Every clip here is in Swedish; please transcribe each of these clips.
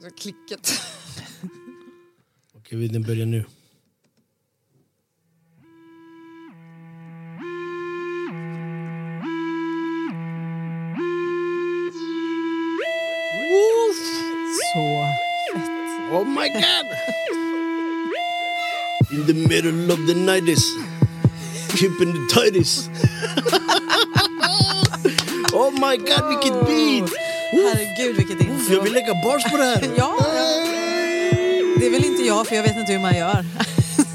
Klicket. Okej, den börjar nu. Så Oh my god! In the middle of the nighties. Keeping the tighties. oh my god, vilket beat! Herregud vilket Uff, jag intro. vill lägga bars på det här. Ja, Det vill inte jag för jag vet inte hur man gör.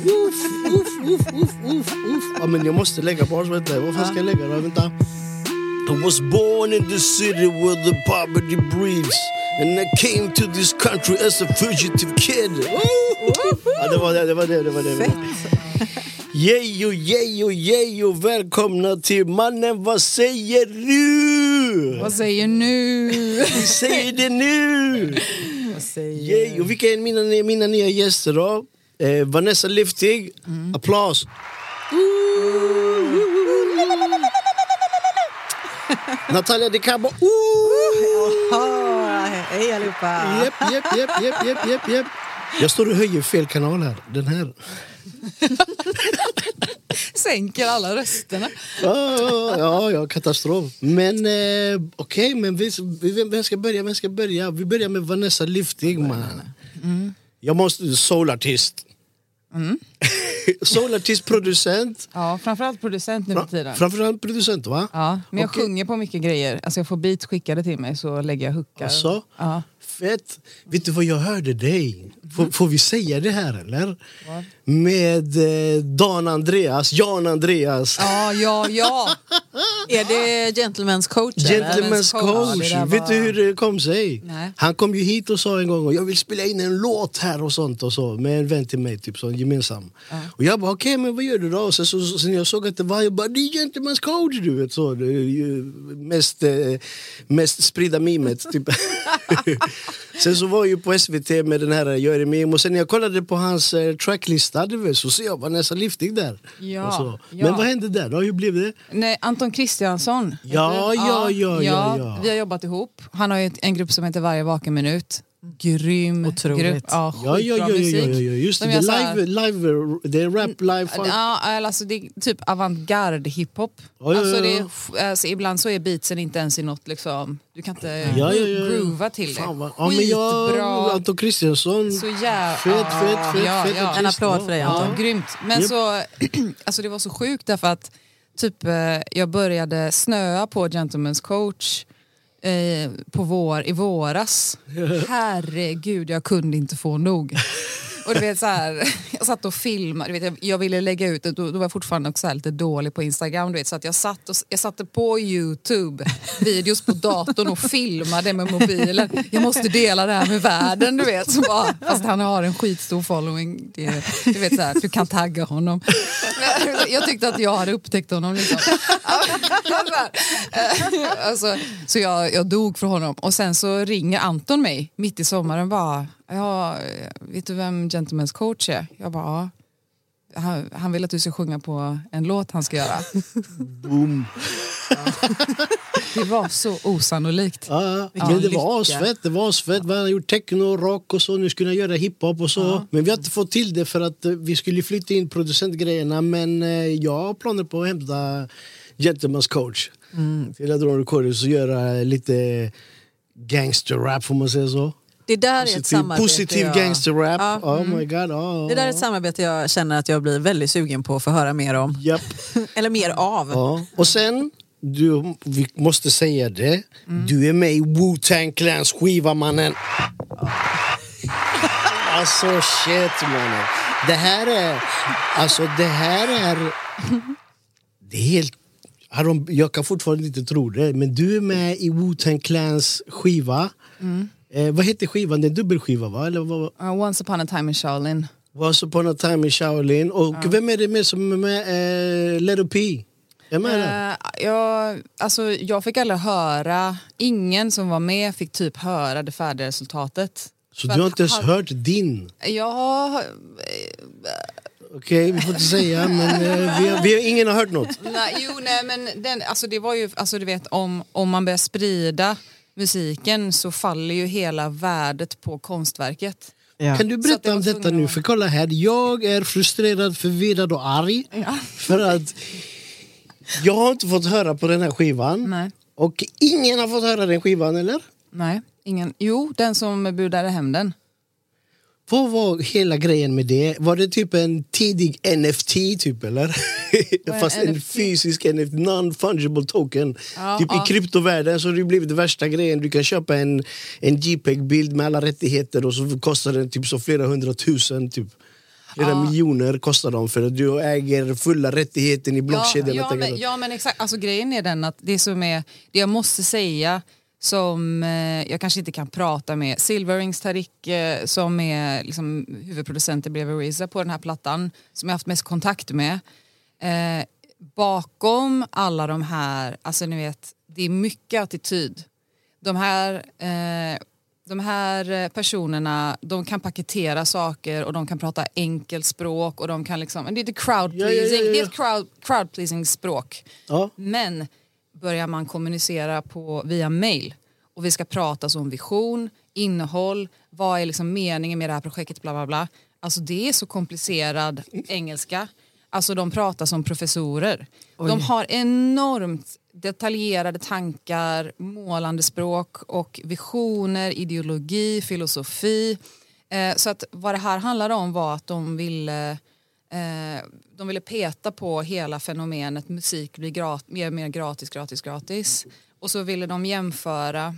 Uff, uff, uff, uff, uff, uff. Ja, men jag måste lägga bars. Vänta, vad fan ska jag lägga då? Vänta. I was born in the city where the poverty breeds And I came to this country as a fugitive kid ja, det var det, det var det, det var det. Fett. Jejo, jejo, jejo, välkomna till Mannen vad säger du? Vad säger nu? Vi säger det nu! Vad säger Jejo, vilka är mina, mina nya gäster då? Eh, Vanessa Liftig, applås! Natalia De Cabo, Ah, Hej allihopa. Japp, japp, japp, japp, japp, japp, japp. Jag står och höjer fel kanal här. Den här. Sänker alla rösterna. Ah, ja, ja, katastrof. Men eh, okej, men vi, vi, vem ska börja? Vem ska börja? Vi börjar med Vanessa Liftig, man. Jag måste... Soulartist. Soulartist, producent. Ja, framförallt producent nu för tiden. Framförallt producent, va? Ja, men jag Okej. sjunger på mycket grejer. Alltså jag får beats skickade till mig så lägger jag hookar. Alltså, Ja. fett. Vet du vad jag hörde dig? Får, får vi säga det här eller? Vad? Med eh, Dan Andreas, Jan Andreas. ja, ja, ja. Är det Gentlemen's coach? eller? Gentlemen's coach. Ja, där Vet var- du hur det kom sig? Nej. Han kom ju hit och sa en gång jag vill spela in en låt här och sånt och så med en vän till mig, typ så, gemensam. Och jag bara okej men vad gör du då? Och sen, så, så, sen jag såg att det var, jag bara det är Gentlemen's coach du vet så. Mest, eh, mest spridda mimet typ. sen så var jag ju på SVT med den här Jag meme och sen när jag kollade på hans eh, tracklista du så ser jag Vanessa Liftig där. Ja, ja. Men vad hände där då? Hur blev det? Nej, Anton Kristiansson. Ja, heter- ja, ja, ja, ja. Vi har jobbat ihop. Han har en grupp som heter Varje vaken minut. Grym Otroligt. grupp. Ja, Ja, ja, ja, ja, ja, ja, just det. De Det är live, live, det är rap, live, funk. Ja, alltså det är typ avantgarde hiphop. Ja, ja, alltså ja. det är, alltså ibland så är beatsen inte ens i något liksom, du kan inte Ja, ja, ja. groova till det. Fan, ja, men jag. Anton Kristiansson. Så jävla... Fett, fett, fett, ja, fett ja. En applåd för dig, Ja, Anton. grymt. Men Japp. så, alltså det var så sjukt därför att typ, eh, jag började snöa på Gentlemen's coach eh, på vår, i våras. Herregud, jag kunde inte få nog. Och du vet så här, jag satt och filmade, du vet, jag, jag ville lägga ut det, då, då var jag fortfarande också här lite dålig på Instagram. Du vet, så att jag, satt och, jag satte på Youtube videos på datorn och filmade med mobilen. Jag måste dela det här med världen, du vet. Så bara, fast han har en skitstor following. Det, du vet så här, du kan tagga honom. Jag tyckte att jag hade upptäckt honom. Liksom. Så alltså, så jag, jag dog för honom. Och sen så ringer Anton mig mitt i sommaren bara, ja, vet du vem Gentlemen's coach är? Jag bara, ja. Han, han vill att du ska sjunga på en låt han ska göra. Boom. Det var så osannolikt. Ja, Vilken men det var asfett, det var asfett. Man har gjort techno, rock och så, nu skulle jag göra hiphop och så. Men vi har inte fått till det för att eh, vi skulle flytta in producentgrejerna men eh, jag har planer på att hämta Gentleman's coach Mm. till Adron Recordings och göra lite gangsterrap får man säga så. Det där är ett Positiv, samarbete positiv jag... gangsterrap. Ja, Oh mm. my god. ja, Det där är ett samarbete jag känner att jag blir väldigt sugen på att få höra mer om. Japp. Eller mer av. Ja. Och sen, du, vi måste säga det, du är med i Wu-Tang Clans skiva mannen. Alltså shit mannen. Det här är, alltså det här är, det är helt, jag kan fortfarande inte tro det, men du är med i Wu-Tang Clans skiva. Eh, vad heter skivan? Det är en dubbelskiva va? Eller vad? Uh, Once upon a time in Shaolin. Once upon a time in Shaolin. Och vem är det med som är med? Eh, Little P. Där? Eh, jag, alltså, jag fick aldrig höra, ingen som var med fick typ höra det färdiga resultatet. Så För du har inte ens han- hört din? Ja, Okej, vi får inte säga, men eh, vi, har, vi ingen har hört något. nej, jo, nej, men den, alltså, det var ju, alltså, du vet, om, om man börjar sprida musiken så faller ju hela värdet på konstverket. Ja. Kan du berätta om detta nu? För kolla här, jag är frustrerad, förvirrad och arg. För att jag har inte fått höra på den här skivan. Nej. Och ingen har fått höra den skivan, eller? Nej, ingen. Jo, den som budade hem den. Vad var hela grejen med det? Var det typ en tidig NFT typ eller? Fast en NFT? fysisk NFT, non-fungible token. Ja, typ ja. i kryptovärlden så har det blivit värsta grejen. Du kan köpa en, en JPEG-bild med alla rättigheter och så kostar den typ så flera hundratusen. Typ. Flera Ja. miljoner kostar de för att du äger fulla rättigheten i blockkedjan. Ja, ja, men, ja men exakt, alltså, grejen är den att det som är, det jag måste säga som eh, jag kanske inte kan prata med Silverings Tariq eh, som är liksom, huvudproducent i Breve Reza på den här plattan som jag haft mest kontakt med. Eh, bakom alla de här, alltså ni vet, det är mycket attityd. De här, eh, de här eh, personerna de kan paketera saker och de kan prata enkelspråk och de kan liksom, det är crowd Ja, ja, ja, pleasing, ja. det är ett crowd, crowd pleasing språk. Men börjar man kommunicera på, via mail och vi ska prata om vision, innehåll, vad är liksom meningen med det här projektet, bla bla bla. Alltså det är så komplicerad engelska. Alltså de pratar som professorer. De har enormt detaljerade tankar, målande språk och visioner, ideologi, filosofi. Eh, så att vad det här handlade om var att de ville Eh, de ville peta på hela fenomenet musik blir grat- mer och mer gratis, gratis, gratis. Och så ville de jämföra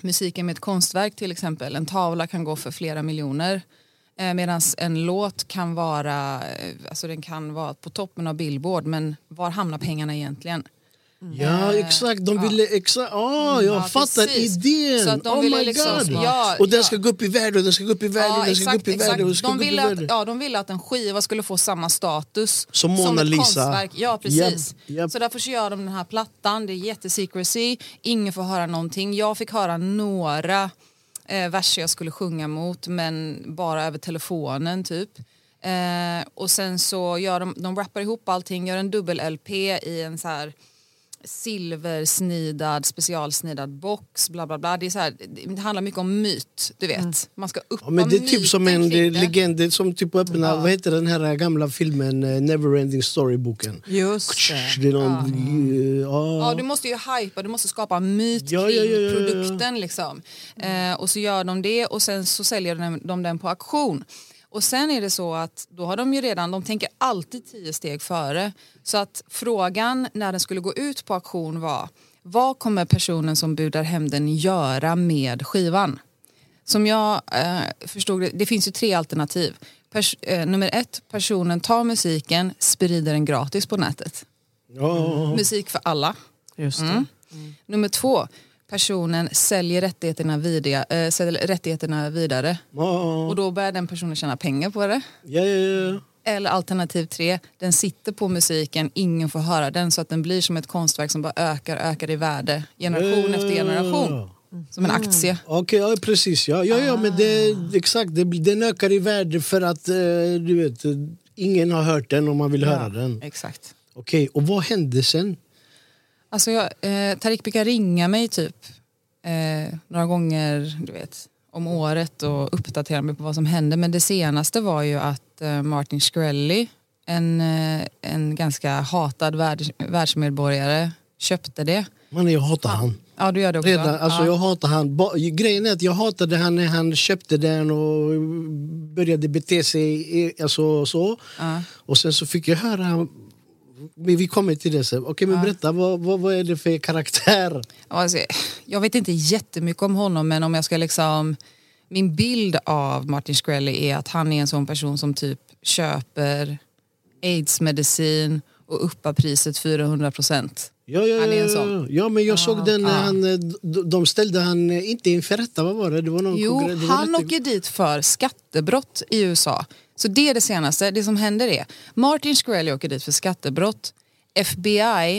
musiken med ett konstverk till exempel. En tavla kan gå för flera miljoner. Eh, Medan en låt kan vara, eh, alltså den kan vara på toppen av Billboard men var hamnar pengarna egentligen? Ja, exakt. De ville... Exakt. Ah, jag Ja, fattar precis. idén. Så att de oh ville my liksom- god. ja, och den ja. ska gå upp i värde och den ska gå upp i värde och den ska gå upp i värde. Och den ska De, ville att, ja, de ville att en skiva skulle få samma status Som Mona ett Lisa. konstverk. Ja, precis. Japp, japp. Så därför så gör de den här plattan, det är jättesecrecy, ingen får höra någonting. Jag fick höra några eh, verser jag skulle sjunga mot men bara över telefonen typ. Eh, och sen så gör de, de rappar ihop allting, gör en dubbel-LP i en så här silversnidad, specialsnidad box, bla bla bla. Det, är så här, det handlar mycket om myt, du vet. Man ska uppa Ja, men det är typ som en det legend, det är som typ att öppna, vad heter den här gamla filmen eh, Neverending Story-boken? Just det. Det är någon, ja. Ja, du måste ju hypa, du måste skapa myt Ja, kring ja, ja, ja, ja. produkten. Liksom. Eh, och så gör de det och sen så säljer de, de den på auktion. Och sen är det så att då har de ju redan, de tänker alltid tio steg före. Så att frågan när den skulle gå ut på auktion var, vad kommer personen som budar hem den göra med skivan? Som jag eh, förstod det, det finns ju tre alternativ. Pers- eh, nummer ett, personen tar musiken, sprider den gratis på nätet. Ja. Musik för alla. Just det. Mm. Nummer två, personen säljer rättigheterna, vidare, äh, säljer rättigheterna vidare. Ja. Och då börjar den personen tjäna pengar på det. Ja, ja, ja. Eller alternativ tre, den sitter på musiken, ingen får höra den så att den blir som ett konstverk som bara ökar, ökar i värde generation efter generation. Som en aktie. Okej, ja, precis. Ja, ja, ja men det, exakt, det, den ökar i värde för att eh, du vet, ingen har hört den och man vill höra den. Exakt. Okej, och vad hände sen? Alltså jag, eh, Tarik brukar ringa mig typ eh, några gånger du vet, om året och uppdatera mig på vad som hände. Men det senaste var ju att eh, Martin Shkreli, en, eh, en ganska hatad världs, världsmedborgare, köpte det. Man, jag hatar han. Ja, du gör det också. Redan, alltså ja. jag hatar han. Grejen är att jag hatade han när han köpte den och började bete sig alltså, så. Ja. Och sen så fick jag höra, men vi kommer till det sen. Okej men berätta, vad, vad, vad är det för karaktär? Alltså, jag vet inte jättemycket om honom men om jag ska liksom min bild av Martin Shkreli är att han är en sån person som typ köper aidsmedicin och uppar priset 400 procent. Ja, ja, Han är en sån. ja men jag såg den när ja. han, eh, de ställde han eh, inte inför rätta, vad var det? det var någon Jo, kongress- var han åker dit för skattebrott i USA. Så det är det senaste. Det som händer är Martin Shkreli åker dit för skattebrott. FBI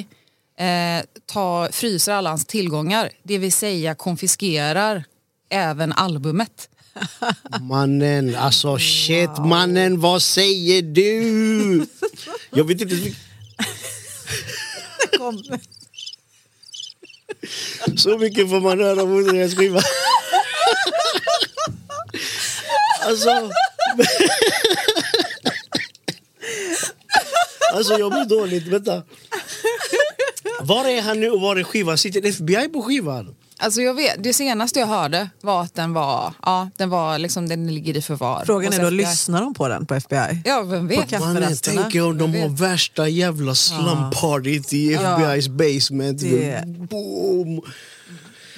eh, tar, fryser alla hans tillgångar, det vill säga konfiskerar även albumet. Mannen, alltså shit mannen, vad säger du? Jag vet inte. Så mycket får man höra på deras skiva. Alltså... Alltså jag mår dåligt, vänta. Var är han nu och var är skivan? Sitter FBI på skivan? Alltså jag vet, det senaste jag hörde var att den var, ja, den var liksom, den ligger i förvar. Frågan är då, FBI. lyssnar de på den på FBI? Ja, vem På vet? kaffe. Mannen, Kafferesterna. tänk om de har värsta jävla slumpartyt i FBI's basement. Det- Boom!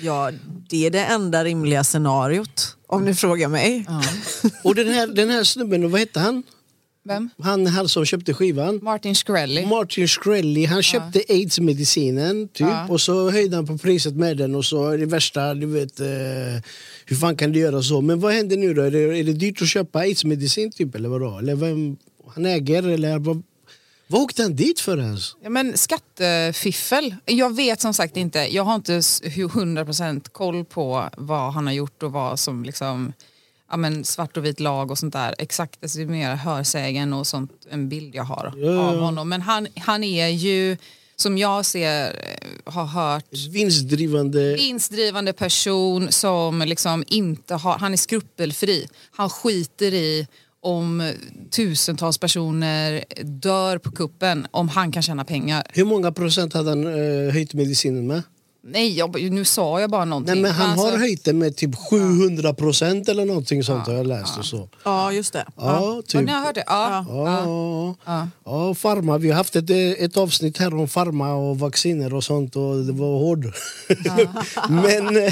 Ja, det är det enda rimliga scenariot. Om ni frågar mig. Och den här, den här snubben, vad hette han? Vem? Han, han som köpte skivan. Martin Shkreli. Martin Shkreli, han köpte aids-medicinen typ Ja. och så höjde han på priset med den och så är det värsta, du vet, eh, hur fan kan du göra så? Men vad händer nu då? Är det, är det dyrt att köpa aids-medicin typ eller vadå? Eller vem han äger eller vad? Vad åkte han dit för ens? Ja, men skattefiffel. Jag vet som sagt inte. Jag har inte s- hu- 100% koll på vad han har gjort och vad som liksom ja, men svart och vit lag och sånt där. Exakt, alltså, det är mer hörsägen och sånt, en bild jag har ja, av honom. Men han, han är ju, som jag ser, eh, har hört Vinstdrivande... vinstdrivande person som liksom inte har, han är skrupelfri. Han skiter i om tusentals personer dör på kuppen om han kan tjäna pengar. Hur många procent hade han eh, höjt medicinen med? Nej, jag, nu sa jag bara någonting. Nej men han Alltså, har höjt den med typ 700 procent eller någonting sånt har jag läst och så. Ja, just det. Ja, Har typ. ni hört det? Ja. Ja, Ja. ja. farma. Vi har haft ett, ett avsnitt här om farma och vacciner och sånt och det var hård. Men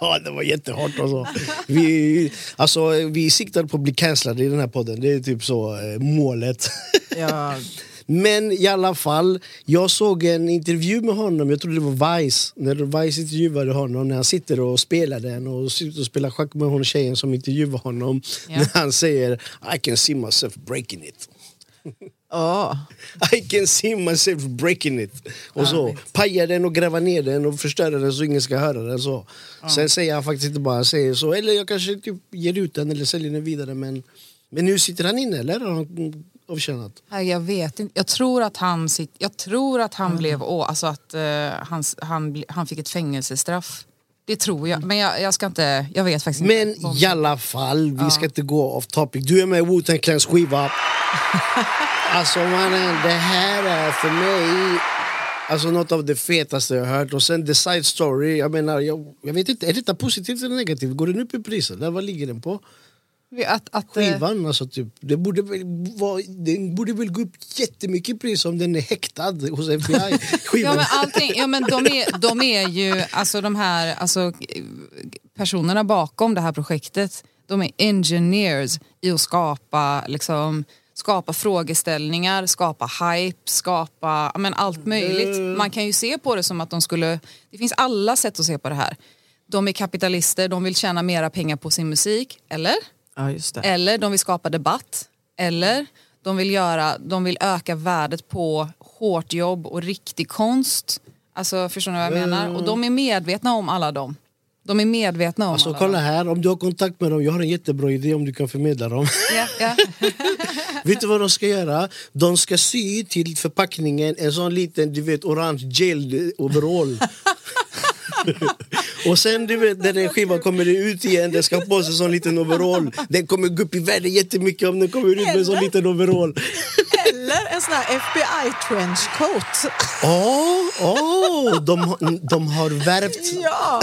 ja, det var jättehårt och så. Vi, alltså, vi siktar på att bli cancellade i den här podden. Det är typ så eh, målet. Ja, Men i alla fall, jag såg en intervju med honom, jag tror det var Vice, när Vice intervjuade honom när han sitter och spelar den och sitter och spelar schack med hon tjejen som intervjuar honom. Ja. När han säger I can see myself breaking it. Ja. I can see myself breaking it. Och så pajar den och gräva ner den och förstöra den så ingen ska höra den. så. Sen säger han faktiskt inte bara han säger så. Eller jag kanske typ ger ut den eller säljer den vidare. Men, men nu sitter han inne eller? Har han avtjänat? Nej, jag vet inte. Jag tror att han, sitt, jag tror att han blev... Å, alltså att eh, han, han, han fick ett fängelsestraff. Det tror jag. Men jag, jag ska inte... Jag vet faktiskt Men inte. i alla fall, vi ska inte gå off topic. Du är med i Wu-Tang Clans skiva. alltså mannen, det här är för mig alltså, något av det fetaste jag har hört. Och sen the side story, jag menar, jag, jag vet inte, är detta positivt eller negativt? Går den upp i pris? vad ligger den på? Att, att, eh, Skivan, alltså typ. Det borde, väl vara, den borde väl gå upp jättemycket i pris om den är häktad hos FBI. Ja men allting, ja men de är, de är ju, alltså de här alltså, personerna bakom det här projektet, de är engineers i att skapa liksom skapa frågeställningar, skapa hype, skapa men allt möjligt. Man kan ju se på det som att de skulle, det finns alla sätt att se på det här. De är kapitalister, de vill tjäna mera pengar på sin musik, eller? Ja, just det. Eller de vill skapa debatt. Eller de vill, göra, de vill öka värdet på hårt jobb och riktig konst. Alltså, förstår ni vad jag menar? Och de är medvetna om alla dem. De är medvetna om Alltså alla kolla dem. här, om du har kontakt med dem, jag har en jättebra idé om du kan förmedla dem. Ja, ja. Vet du vad de ska göra? De ska sy till förpackningen en sån liten du vet, orange gel overall. Och sen du vet, när den skivan kommer ut igen, den ska på sig en sån liten overall. Den kommer gå upp i värde jättemycket om den kommer ut med en sån liten overall. Eller en sån här FBI trenchcoat. Åh, åh, de, de har värpt. Ja!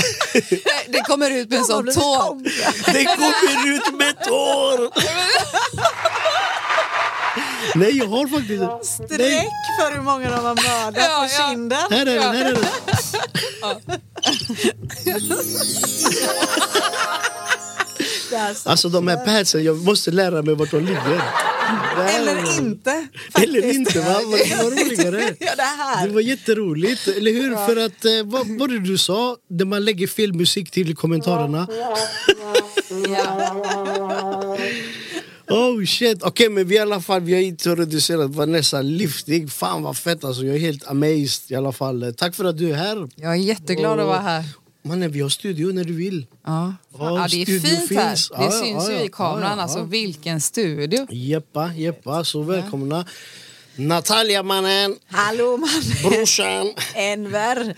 Det kommer ut med en sån tå. Den kommer ut med tår! Nej, jag har faktiskt en. Streck för hur många de har mördat Ja, på ja. kinden. Här är den, här är den. Satt Alltså de här padsen, jag måste lära mig vart de ligger. Där. Eller inte. Eller faktiskt. inte, va? Vad vad roligare. Ja, det här. Det var jätteroligt, eller hur? För att, eh, vad var det du sa? När man lägger fel musik till kommentarerna. Oh shit, okej men vi i alla fall vi har introducerat Vanessa Lifting. Fan vad fett alltså, jag är helt amazed i alla fall. Tack för att du är här. Jag är jätteglad att vara här. Mannen vi har studio när du vill. Ja. Ja, Ja, det är fint finns. här. Det Ja, syns ja, ju ja. i kameran. Ja, ja, Alltså vilken studio. Jeppa, jeppa, så välkomna. Natalia mannen, Hallå mannen, brorsan. Enver.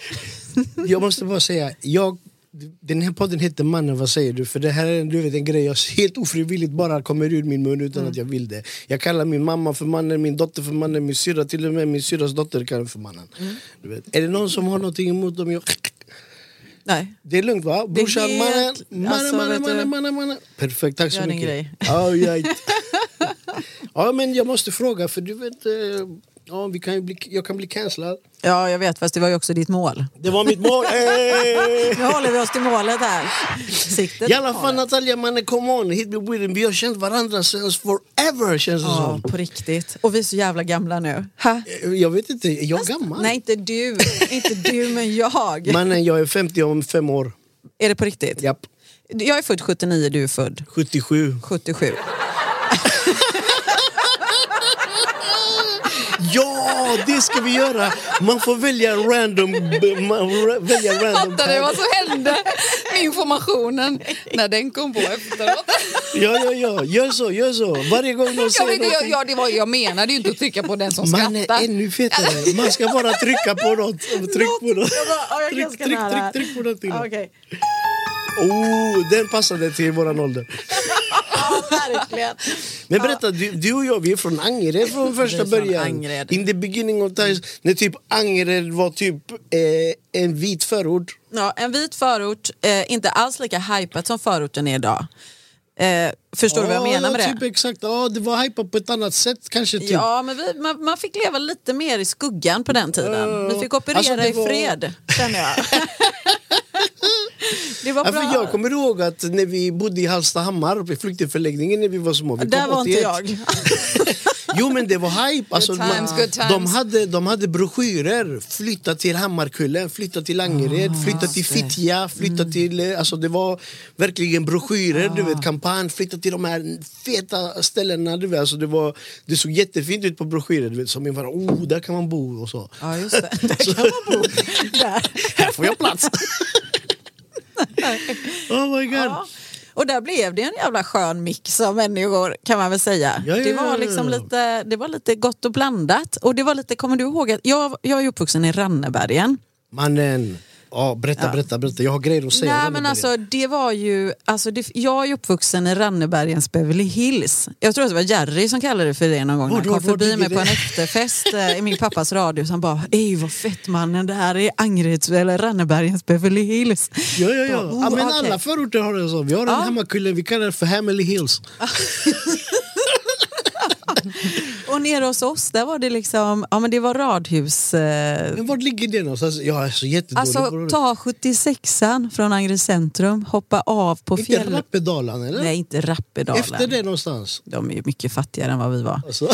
Jag måste bara säga, jag, den här podden heter Mannen vad säger du? För det här är du vet, en grej jag helt ofrivilligt bara kommer ur min mun utan att jag vill det. Jag kallar min mamma för mannen, min dotter för mannen, min syrra till och med min syrras dotter kallar för mannen. Du vet. Är det någon som har någonting emot om jag... Nej, Det är lugnt va? Brorsan, helt- mannen, mannen, alltså, mannen, mannen, mannen, mannen. Perfekt, tack så Gör din mycket. grej. Ja, ja. ja, men jag måste fråga för du vet, eh, ja, vi kan bli, jag kan bli cancellad. ja jag vet fast det var ju också ditt mål. Det var mitt mål. Hey! Nu håller vi oss till målet här. Siktet I alla fall. Natalia, mannen come on, hit me with it. Vi har känt varandra sen forever känns det Ja, som. på riktigt. Och vi är så jävla gamla nu. Ha? Eh, Jag vet inte, är jag gammal? Nej, inte du. inte du, men jag. Mannen, jag är 50 om fem år. Är det på riktigt? Japp. Jag är född 79, du är född 77. 77. Ja, det ska vi göra! Man får välja random... Man välja random Fattade du vad som hände med informationen när den kom på efteråt? Ja, ja, ja. Gör så, gör så. Varje gång Jag, säger jag, någonting. jag, det var, jag menade ju inte att trycka på den som Man är skrattar. ännu fetare. Man ska bara trycka på något. Tryck på något. Ja, Tryck, tryck, tryck, tryck på någonting. Ja, Okej. Oh, den passade till våran ålder. Ja, verkligen. Men berätta, du, du och jag vi är från Angered från första början. Angered. In the beginning of times, när typ Angered var typ eh, en vit förort. Ja, en vit förort, eh, inte alls lika hypat som förorten är idag. Eh, förstår du vad jag Ja, menar med ja, det? Typ exakt, ja, det var hypat på ett annat sätt kanske. Typ. Ja, men vi, man, man fick leva lite mer i skuggan på den tiden. Vi fick operera Alltså, det i var- fred, känner jag. det var Ja, bra. för jag kommer ihåg att när vi bodde i Hallstahammar på flyktingförläggningen när vi var små. Vi Där var inte 81. jag. Jo men det var hype. Alltså, Good times, man, good times. De, hade, de hade broschyrer. Flytta till Hammarkullen, flytta till Angered, Ah, flytta till Fittja, flytta Mm. till... eh, Alltså det var verkligen broschyrer, du vet, kampanj, flytta till de här feta ställena. Du vet, alltså det, var, det såg jättefint ut på broschyrer. Du vet, som var, oh, där kan man bo och så. Ja, just det. Där kan man bo. Där. Här får jag plats! oh my god. Ja. Och där blev det en jävla skön mix av människor kan man väl säga. Ja, ja, det, var liksom lite, det var lite gott och blandat. Och det var lite, kommer du ihåg att jag, jag är uppvuxen i Rannebergen. Mannen, ja, berätta, berätta, berätta. Jag har grejer att säga. Nej men alltså det var ju, alltså det, jag är uppvuxen i Rannebergens Beverly Hills. Jag tror att det var Jerry som kallade det för det någon gång. Var- Han kom förbi mig det? på en efterfest eh, i min pappas radio. Han bara, ej vad fett mannen, det här är Angereds eller Rannebergens Beverly Hills. Ja, ja, ja. Bara, oh, ja men okej. alla förorter har det så. Vi har en Ja. Hammarkullen, vi kallar det för Hammerly Hills. Och nere hos oss, där var det liksom, ja men det var radhus. Eh, Men var ligger det någonstans? Jag är så jättedålig Alltså ta 76an från Angered centrum, hoppa av på Inte fjället. Rappedalan eller? Nej, inte Rappedalen. Efter det någonstans. De är ju mycket fattigare än vad vi var. Alltså.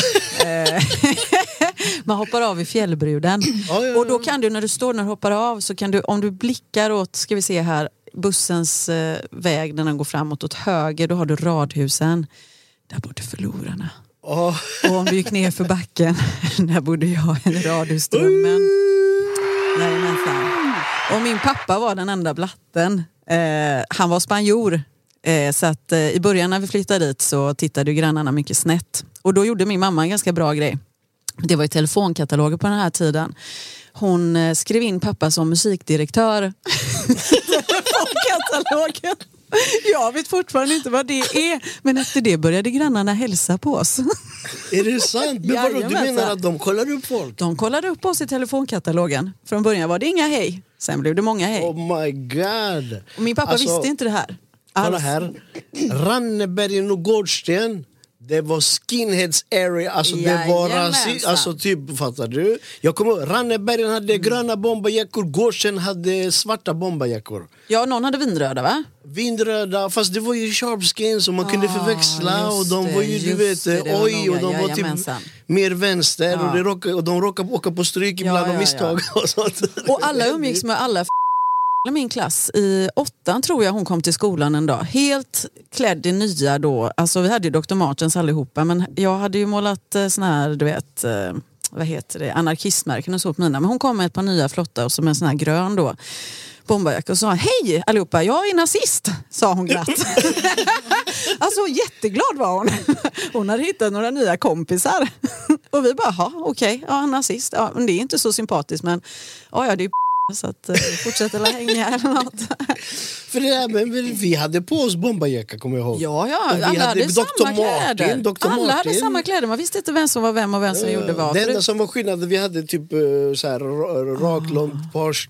Eh, Man hoppar av i fjällbruden. Ja, ja, Och då kan du när du står när du hoppar av så kan du om du blickar åt, ska vi se här, bussens eh, väg när den går framåt åt höger, då har du radhusen. Där bodde förlorarna. Oh. Och om du gick ner för backen, där bodde jag i radhusdrömmen. Och min pappa var den enda blatten. Eh, han var spanjor. Eh, så att eh, i början när vi flyttade dit så tittade ju grannarna mycket snett. Och då gjorde min mamma en ganska bra grej. Det var ju telefonkataloger på den här tiden. Hon eh, skrev in pappa som musikdirektör. Telefonkatalogen. Jag vet fortfarande inte vad det är. Men efter det började grannarna hälsa på oss. Är det sant? Men vadå, du menar att de kollar upp folk? De kollade upp oss i telefonkatalogen. Från början var det inga hej, sen blev det många hej. Oh my god. Och min pappa Alltså, visste inte det här. Kolla Alls. här. Rannebergen och Gårdsten. Det var skinheads area, alltså det var rasism, alltså typ fattar du? Jag kommer ihåg, Rannebergen hade Mm. gröna bomberjackor, Gårdsten hade svarta bomberjackor. Ja, någon hade vinröda va? Vindröda, fast det var ju sharpskins och man kunde Ah, förväxla och de var ju du vet, det, det oj och de var typ jajamensan. mer vänster Ja. och, det råkade, och de råkade åka på stryk ibland ja, av misstag och sånt. Och alla umgicks med alla min klass. I åttan tror jag hon kom till skolan en dag. Helt klädd i nya då. Alltså vi hade ju Dr. Martens allihopa men jag hade ju målat eh, såna här, du vet, eh, vad heter det, anarkistmärken och så på mina. Men hon kom med ett par nya flotta och så med en sån här grön då. Bomberjacka och sa hej allihopa, jag är nazist, sa hon glatt. alltså jätteglad var hon. Hon hade hittat några nya kompisar. Och vi bara, ja okej, ja, nazist. Ja, men det är inte så sympatiskt men ja, ja det är så att eh, vi fortsätter la hänga eller något. För det där, men vi- hade på oss bombarjacka kommer jag ihåg. Ja, ja, alla hade, Dr. samma Martin, kläder. Dr. Alla hade Martin. samma kläder, man visste inte vem som var vem och vem som gjorde vad. Det enda som var skillnaden, vi hade typ eh, så här ra- rak, långt pars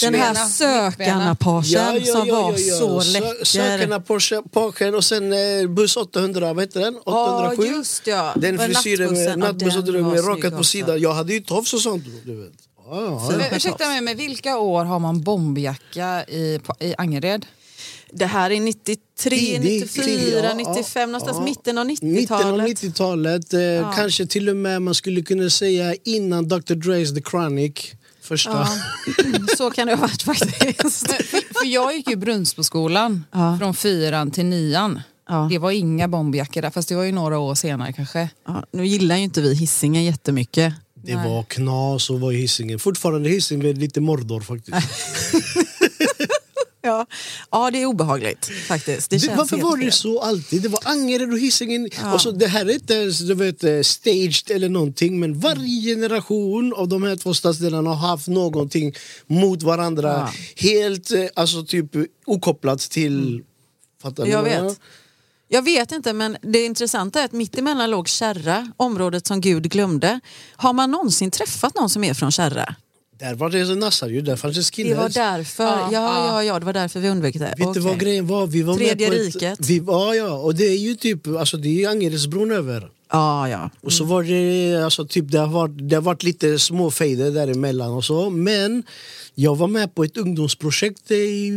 Den här sökarna-parsen som var så läcker. Sökarna Porsche, Porsche och sen eh, buss 800, vad heter den? 807. Ja, just ja. Den frisyren. Ja, nattbuss den 800 var med snygg rakat på sidan. Jag hade ju tofs och sånt. Du vet. Ja, ja, ja. Men, ursäkta mig, men vilka år har man bombjacka i, på, i Angered? Det här är 93, Tidig, 94, tidig, ja, 95, någonstans ja. mitten av Mitten av 90-talet. 90-talet. Eh, Kanske till och med man skulle kunna säga innan Dr. Dre's The Chronic. Första. Ja. Så kan det ha varit faktiskt. För, för jag gick ju Brunnsboskolan Ja. från fyran till nian. Ja. Det var inga bombjackor där, fast det var ju några år senare kanske. Ja, nu gillar ju inte vi hissingen jättemycket. Det var knas och var i Hisingen. Fortfarande Hisingen med lite Mordor faktiskt. Ja. ja, det är obehagligt faktiskt. Det Det, varför var det så alltid? Det var Angered och Hisingen. Ja. Och så, det här är inte ens du vet, eh, staged eller någonting men varje generation av de här två stadsdelarna har haft någonting mot varandra. Ja. Helt eh, alltså, typ okopplat till... Fattar ni Jag vad vet. Jag vet inte, men det intressanta är att mittemellan låg Kärra, området som Gud glömde. Har man någonsin träffat någon som är från Kärra? Där var det så nassar ju, där fanns det Det var skinheads. därför, Ja, ja, ja. ja, ja, det var därför vi undvek det. Vet du Okej. vad grejen var? Vi var Tredje med på riket. Ett, vi, ja, ja, och det är ju typ, alltså det är ju Angeredsbron över. Ja, ja. Och så var det, alltså typ, det, har varit, det har varit lite små fejder däremellan och så. Men jag var med på ett ungdomsprojekt i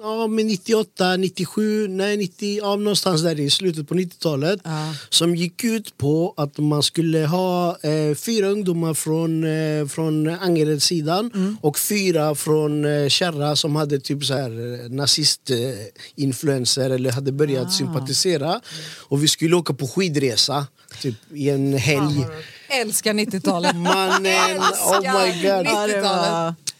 ja, med 98, 97, nej 90, ja, någonstans där i slutet på 90-talet. Ja. Som gick ut på att man skulle ha eh, fyra ungdomar från, eh, från Angeredssidan och fyra från eh, Kärra som hade typ så här eh, nazistinfluenser eller hade börjat sympatisera. Och vi skulle åka på skidresa typ i en helg. Älskar 90-talet. Mannen, oh my god. Ja,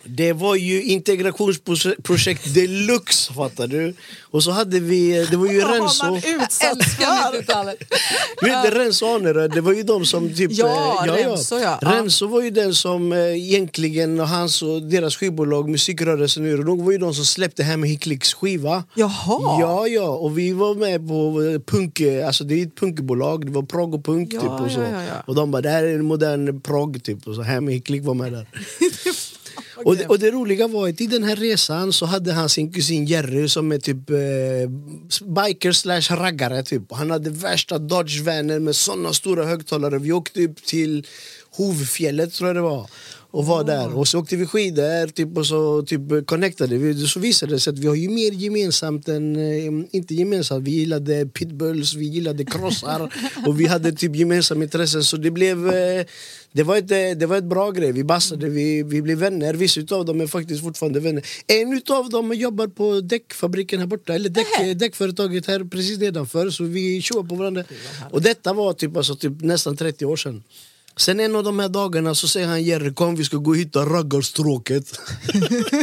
det var... Ju integrationsprojekt deluxe fattar du. Och så hade vi, det var ju Renzo. utsatt Älskar 90-talet. Du vet Renzo Aneröd, det var ju de som typ... Ja, eh, Renzo, ja. Ja. Renzo var ju den som eh, egentligen, och hans och deras skivbolag Musikrörelsen nu, de var ju de som släppte Hem Hicklicks skiva. Jaha. Ja, ja, och vi var med på eh, punk, alltså det är ett punkbolag, det var prog och punk Ja, typ och så. ja, ja, ja. Och de bara, det här är en modern prog typ, och så Hem Hicklick var med där. Och, det, och det roliga var att i den här resan så hade han sin kusin Jerry som är typ eh, biker slash raggare typ. Han hade värsta Dodge-vanen med såna stora högtalare. Vi åkte upp till Hovfjället tror jag det var. Och var där. Och så åkte vi skidor typ, och så typ connectade vi. Så visade det sig att vi har ju mer gemensamt än, eh, inte gemensamt, vi gillade pitbulls, vi gillade krossar och vi hade typ gemensamma intressen. Så det blev, eh, det var ett, eh, det var ett bra grej. Vi bassade, vi, vi blev vänner. Vissa av dem är faktiskt fortfarande vänner. En av dem jobbar på däckfabriken här borta, eller däck, däckföretaget här precis nedanför. Så vi tjoar på varandra. Och detta var typ, alltså, typ nästan 30 år sedan. Sen en av de här dagarna så säger han Jerry kom vi ska gå och hitta raggarstråket.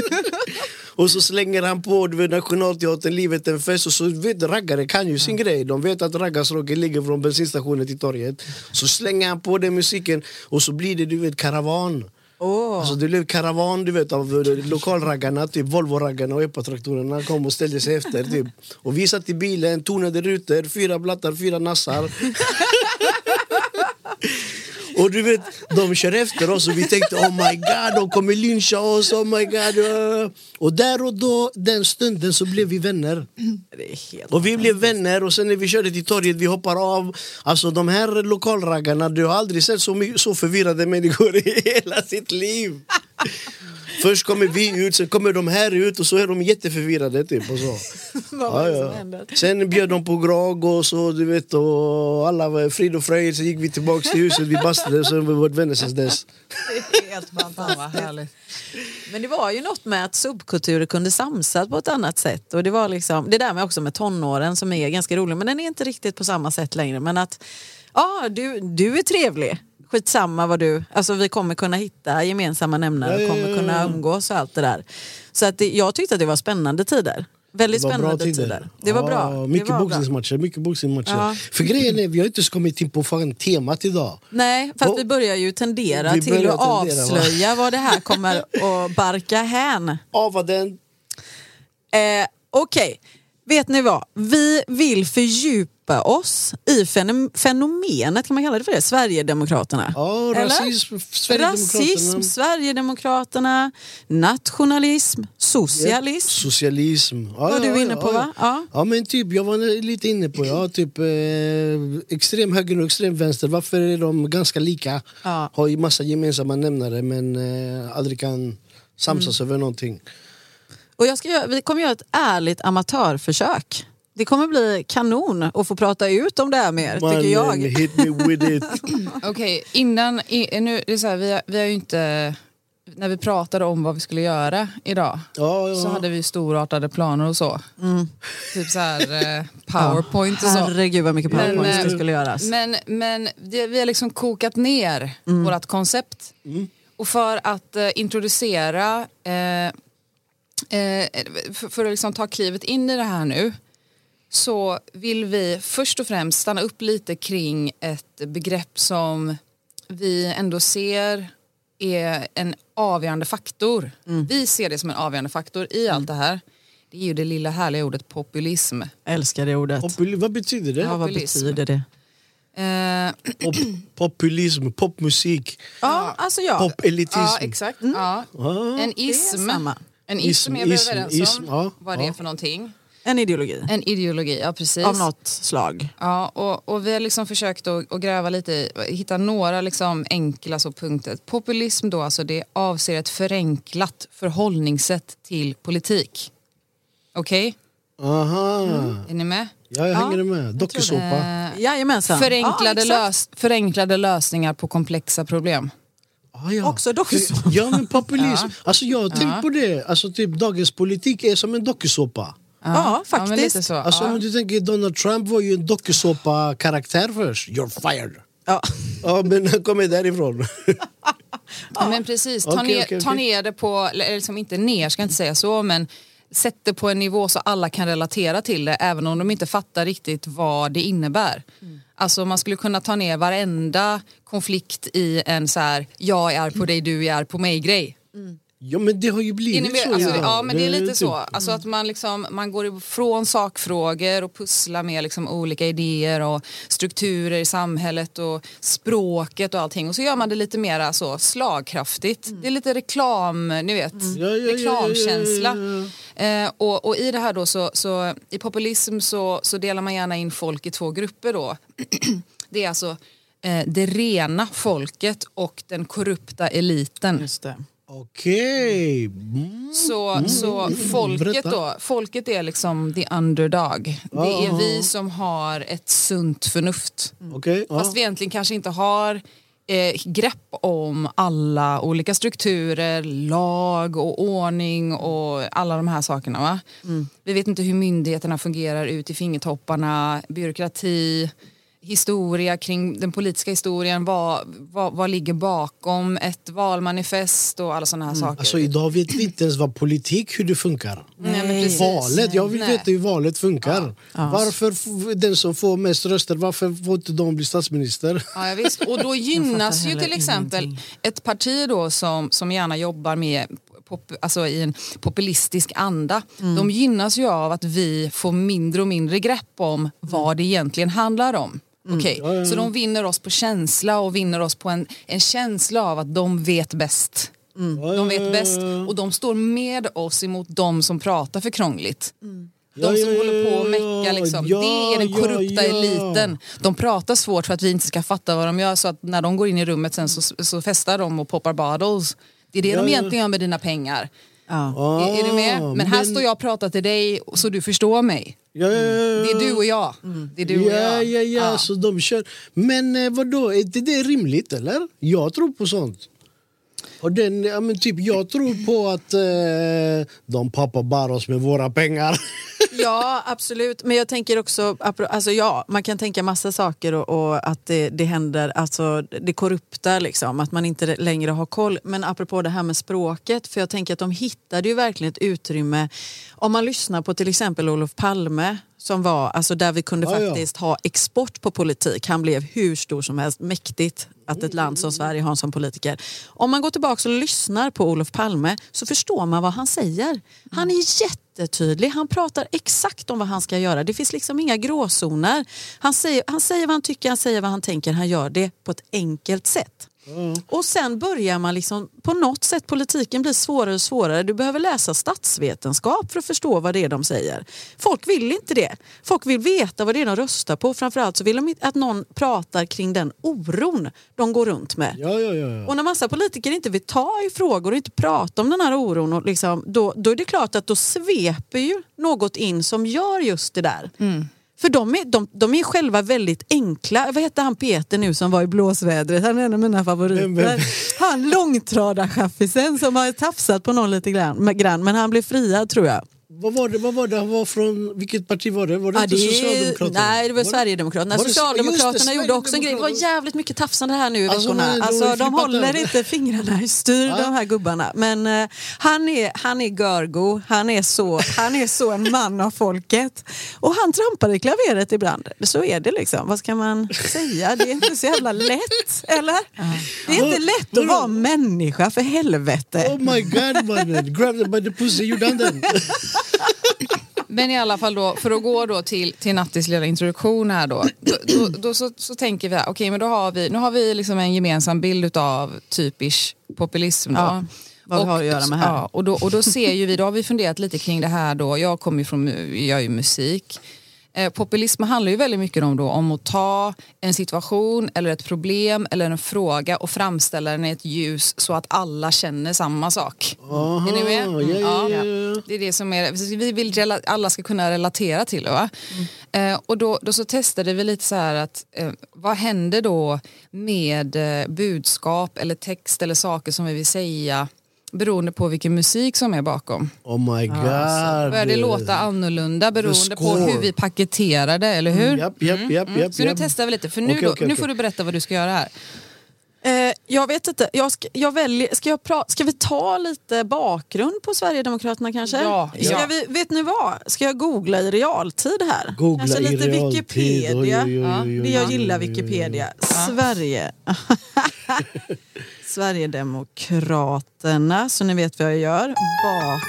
och så slänger han på du vet, Nationalteatern, livet en fest. Och så vet raggare kan ju sin grej. De vet att raggarstråket ligger från bensinstationen till torget. Så slänger han på den musiken och så blir det du vet karavan. Åh. Alltså det blev karavan du vet, av eh, lokalraggarna, typ Volvo-raggarna och epatraktorerna kom och ställde sig efter. Typ. Och vi satt i bilen, tonade rutor, fyra blattar, fyra nassar. Och du vet, de kör efter oss och vi tänkte oh my god, de kommer lyncha oss, oh my god. uh." Och där och då, den stunden så blev vi vänner. Och vi blev vänner och sen när vi körde till torget, vi hoppar av. Alltså de här lokalraggarna, du har aldrig sett så, så förvirrade människor i hela sitt liv. Först kommer vi ut, sen kommer de här ut och så är de jätteförvirrade typ och så. Vad som hände? Sen bjöd de på grogg och så du vet och alla var frid och fröjd. Sen gick vi tillbaks till huset, vi bastade och så har vi varit vänner sen dess. Helt fantastiskt. Men det var ju något med att subkulturer kunde samsas på ett annat sätt. Och det var liksom, det där med också med tonåren som är ganska rolig men den är inte riktigt på samma sätt längre. Men att ja, du, du är trevlig. Skitsamma vad du, alltså vi kommer kunna hitta gemensamma nämnare och kommer kunna umgås och allt det där. Så att det, jag tyckte att det var spännande tider. Väldigt Det var spännande tider. Det var bra. Ja, Det mycket var bra. Mycket boxningsmatcher. Ja. För grejen är, vi har inte ens kommit in på fan temat idag. Nej, fast Och- vi börjar ju tendera Vi till börjar att tendera, va? avslöja vad det här kommer att barka hän. Ava den. Eh, Okej, vet ni vad? Vi vill fördjupa oss i fenom- fenomenet, kan man kalla det för det? Sverigedemokraterna. Ja, Eller? rasism, Sverigedemokraterna. Rasism, Sverigedemokraterna, nationalism, socialism. Socialism. Ja, Var ja, du inne ja, på, ja. va? Ja. Ja men typ, jag var lite inne på ja, typ eh, extrem höger och extrem vänster. Varför är de ganska lika? Ja. Har ju massa gemensamma nämnare men eh, aldrig kan samsas Mm. över någonting. Och jag ska göra, vi kommer göra ett ärligt amatörförsök. Det kommer bli kanon att få prata ut om det här mer, tycker Mannen, jag. hit me with it. Okej, innan, i, nu, det är så här, vi, har, vi har ju inte, när vi pratade om vad vi skulle göra idag Ja, ja. så hade vi storartade planer och så. Typ så här eh, powerpoint och så. Herregud vad mycket powerpoints Men, det eh, skulle göras. Men, men det, vi har liksom kokat ner vårt koncept. Och för att eh, introducera, eh, för, för att liksom ta klivet in i det här nu så vill vi först och främst stanna upp lite kring ett begrepp som vi ändå ser är en avgörande faktor. Vi ser det som en avgörande faktor i allt det här. Det är ju det lilla härliga ordet populism. Älskar det ordet. Popul- vad betyder det? Ja, vad populism. betyder det? Eh, Pop, populism, popmusik, Ja, alltså ja. popelitism. Ja, exakt. Ja. Ah. En det är ism. En Ism, ism är vi överens ism, om ja, vad det är ja. för någonting. En ideologi En ideologi, ja precis. av något slag. Ja, och, och vi har liksom försökt att, att gräva lite i, hitta några liksom enkla så punkter. Populism då, alltså det avser ett förenklat förhållningssätt till politik. Okej, Aha. är ni med? Ja, jag Ja, hänger med. Dokusåpa. Eh, Jajamensan. förenklade, ja, lös, förenklade lösningar på komplexa problem. Ah, ja. Också dokusåpa. Ja men populism. Ja. Alltså jag har tänkt på det. Alltså typ dagens politik är som en dokusåpa. Ja, men faktiskt. lite så. Alltså ja. om du tänker Donald Trump var ju en dokusåpa-karaktär först. You're fired. Ja. Ja men han kommer därifrån. Ja, men precis, ta, Okej, ner, okej, ta okej. ner det på, eller liksom inte ner ska jag inte säga så, men sätt det på en nivå så alla kan relatera till det även om de inte fattar riktigt vad det innebär. Alltså man skulle kunna ta ner varenda konflikt i en så här jag är arg på dig, du är arg på mig grej. Ja men det har ju blivit med? så. Alltså, idag. ja men det är lite typ- så. Alltså att man, liksom, man går ifrån sakfrågor och pusslar med liksom olika idéer och strukturer i samhället och språket och allting. Och så gör man det lite mer så slagkraftigt. Det är lite reklam, ni vet, Ja, ja, ja, ja, reklamkänsla. ja, Eh, och, och i det här då så, så i populism så, så delar man gärna in folk i två grupper då. det är alltså eh, det rena folket och den korrupta eliten. Just det. Okej. Mm. Så, så folket då, folket är liksom the underdog. Det är vi som har ett sunt förnuft. Okej. ja. Fast vi egentligen kanske inte har eh, grepp om alla olika strukturer, lag och ordning och alla de här sakerna. Va? Vi vet inte hur myndigheterna fungerar ut i fingertopparna, byråkrati, historia kring den politiska historien, vad, vad, vad ligger bakom ett valmanifest och alla sådana här saker. Alltså idag vet vi inte ens vad politik, hur det funkar. Nej, men precis. Valet, jag vill Nej. veta hur valet funkar. Varför f- den som får mest röster, varför får inte de bli statsminister? Ja, ja, visst. Och då gynnas ju till exempel ingenting. ett parti då som, som gärna jobbar med pop, alltså i en populistisk anda. De gynnas ju av att vi får mindre och mindre grepp om vad det egentligen handlar om. Okej, Så de vinner oss på känsla och vinner oss på en, en känsla av att de vet bäst. De vet bäst och de står med oss emot de som pratar för krångligt. De Ja, som ja, håller på och mecka liksom. ja, det är den korrupta ja. eliten. De pratar svårt för att vi inte ska fatta vad de gör så att när de går in i rummet sen så, så festar de och poppar bottles. Det är det Ja, de egentligen gör med dina pengar. Ja. Är, är du med? Ah, Men här står jag och pratar till dig så du förstår mig. Ja, ja, ja, Det är du och jag. Det är du och Ja, jag. ja, ja, så de kör. Men eh, vadå, är inte det rimligt eller? Jag tror på sånt. Och den, ja, men typ, jag tror på att eh, de pappa bar oss med våra pengar. Ja, absolut. Men jag tänker också, alltså ja, man kan tänka massa saker och, och att det, det händer, alltså det korrupta liksom, att man inte längre har koll. Men apropå det här med språket, för jag tänker att de hittade ju verkligen ett utrymme. Om man lyssnar på till exempel Olof Palme som var, alltså där vi kunde Ja, ja. faktiskt ha export på politik. Han blev hur stor som helst. Mäktigt att ett land som Sverige har en sån politiker. Om man går tillbaka och lyssnar på Olof Palme så förstår man vad han säger. Han är jättetydlig. Han pratar exakt om vad han ska göra. Det finns liksom inga gråzoner. Han säger, han säger vad han tycker, han säger vad han tänker. Han gör det på ett enkelt sätt. Och sen börjar man liksom, på något sätt, politiken blir svårare och svårare. Du behöver läsa statsvetenskap för att förstå vad det är de säger. Folk vill inte det. Folk vill veta vad det är de röstar på. Framförallt så vill de att någon pratar kring den oron de går runt med. Ja, ja, ja. ja. Och när massa politiker inte vill ta i frågor och inte prata om den här oron, och liksom, då, då är det klart att då sveper ju något in som gör just det där. För de är, de, de är själva väldigt enkla. Vad hette han Peter nu som var i blåsvädret? Han är en av mina favoriter. Vem? Han långtradarchaffisen som har tafsat på någon lite grann men han blev friad tror jag. Vad var det? Vad var det? Var från, vilket parti var det? Var det Ja, inte det Socialdemokraterna? nej, det var, det- Sverigedemokraterna. var det- Socialdemokraterna det, gjorde också en grej. Det var jävligt mycket tafsande här nu i Alltså, veckorna. de har Alltså, de håller inte fingrarna i styr Ja. de här gubbarna. Men eh, han, är, han är görgo, han är, så, han är så en man av folket. Och han trampar i klaveret ibland. Så är det liksom. Vad ska man säga? Det är inte så jävla lätt, eller? Det är inte lätt att vara människa, för helvete. Oh my god mannen, grab them by the pussy, gjorde han den? Men i alla fall då, för att gå då till, till Nattis lilla introduktion här då. Då, då, då så, så tänker vi, okej men då har vi, nu har vi liksom en gemensam bild av typisk populism då. Ja, vad vi har att göra med här. Ja, och, då, och då ser ju vi, då har vi funderat lite kring det här då, jag kommer ju från, jag gör ju musik. Eh, populism handlar ju väldigt mycket om, då, om att ta en situation eller ett problem eller en fråga och framställa den i ett ljus så att alla känner samma sak. Aha, Är ni med? ja, ja, ja, ja. Det är det som är, vi vill rela- alla ska kunna relatera till det. Va? Eh, och då, då så testade vi lite så här att eh, vad händer då med eh, budskap eller text eller saker som vi vill säga beroende på vilken musik som är bakom. Oh my god. Börjar det låta annorlunda beroende på hur vi paketerar det, eller hur? Japp, japp, japp, japp. Så nu testar vi lite, för nu, Okej, då, okej, nu okej. får du berätta vad du ska göra här. Eh, jag vet inte. Jag ska, jag väljer, ska, jag pra- ska vi ta lite bakgrund på Sverigedemokraterna kanske? Ja, Ska ja. Vi, vet ni vad? Ska jag googla i realtid här? Googla kanske i lite realtid. Wikipedia. Oj, oj, oj, oj, jag gillar. Wikipedia. Sverige. Sverigedemokraterna, så ni vet vad jag gör. Bak...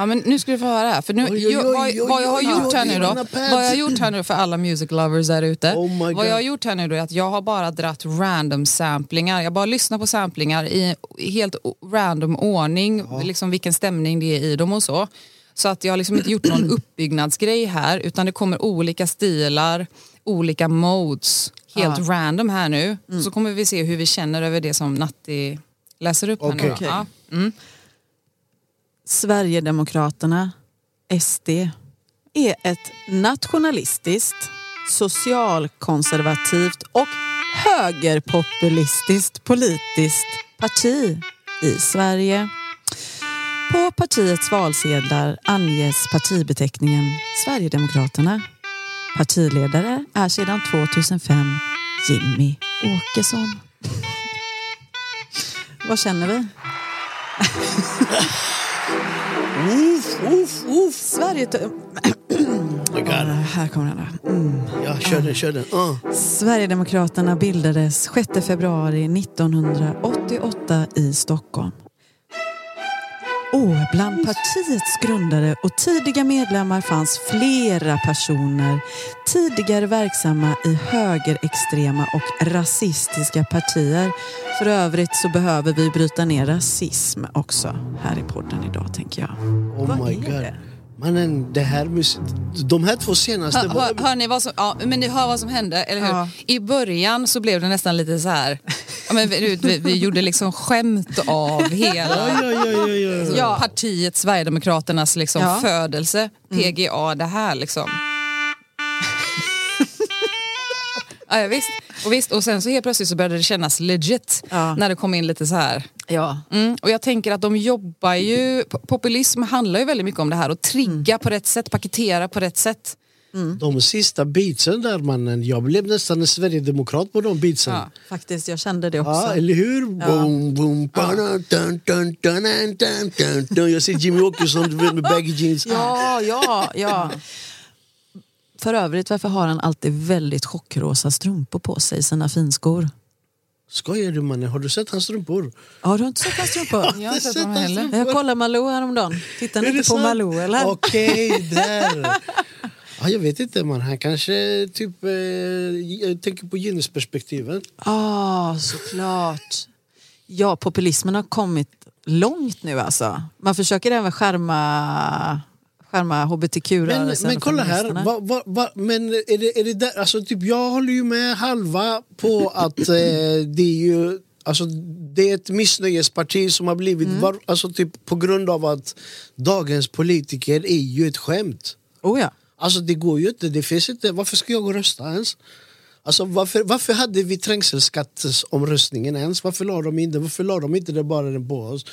Ja, men nu ska du få höra. För nu, Oj, oj, oj, vad, jag har gjort här nu då, vad jag har gjort här nu för alla music lovers där ute. Oh vad jag har gjort här nu då är att jag har bara dratt random samplingar. Jag bara lyssnar på samplingar i helt random ordning, liksom vilken stämning det är i dem och så. Så att jag har liksom inte gjort någon uppbyggnadsgrej här utan det kommer olika stilar, olika modes, helt Ja. random här nu. Så kommer vi se hur vi känner över det som Natti läser upp här nu. Ja. Mm. Sverigedemokraterna, SD, är ett nationalistiskt, socialkonservativt och högerpopulistiskt politiskt parti i Sverige. På partiets valsedlar anges partibeteckningen Sverigedemokraterna. Partiledare är sedan 2005 Jimmy Åkesson. Vad känner vi? Uff, uff, uff. Sverige... Oh. Här kommer den. Mm. Ja, kör den, kör den. Uh. Sverigedemokraterna bildades 6 februari 1988 i Stockholm. Och bland partiets grundare och tidiga medlemmar fanns flera personer tidigare verksamma i högerextrema och rasistiska partier. För övrigt så behöver vi bryta ner rasism också här i podden idag tänker jag. Oh Vad my är god. det? Mannen, det här de här två senaste... Hör, hör, hör ni vad som, ja, men ni hör vad som hände, eller hur? Ja. I början så blev det nästan lite så här, ja, men vi, vi, vi gjorde liksom skämt av hela Ja, ja, ja, ja, ja. ja. partiet Sverigedemokraternas liksom Ja. födelse, PGA, det här liksom. Ja, ja, visst. Och visst. Och sen så helt plötsligt så började det kännas legit Ja. när det kom in lite så här. Ja. Mm. Och jag tänker att de jobbar ju, po- populism handlar ju väldigt mycket om det här att trigga på rätt sätt, paketera på rätt sätt. De sista beatsen där mannen, jag blev nästan en sverigedemokrat på de beatsen. Ja. Faktiskt, jag kände det också. Ja, eller hur? Boom, boom, bana, dun, dun, dun, dun, dun, dun, dun. Jag ser Jimmy Åkesson med baggy jeans. Ja, ja, ja. För övrigt, varför har han alltid väldigt chockrosa strumpor på sig i sina finskor? Skojar du mannen? Har du sett hans strumpor? Har du inte sett hans strumpor? Jag har inte sett dem heller. Jag kollade Malou häromdagen. Tittar ni inte på sant? Malou eller? Okej, där. Ja, jag vet inte man, han kanske typ eh, jag tänker på genusperspektivet. Ja, ah, såklart. Ja, populismen har kommit långt nu alltså. Man försöker även skärma, skärma Men, hbtq-rörelsen men och kolla här, va, va, va, men är det, är det där, alltså typ jag håller ju med halva på att eh, det är ju Alltså, det är ett missnöjesparti som har blivit, Mm. var, alltså typ på grund av att dagens politiker är ju ett skämt. Oh ja. Alltså det går ju inte, det finns inte, varför ska jag gå och rösta ens? Alltså varför, varför hade vi trängselskattsomröstningen ens? Varför la de inte, varför la de inte det bara den på oss?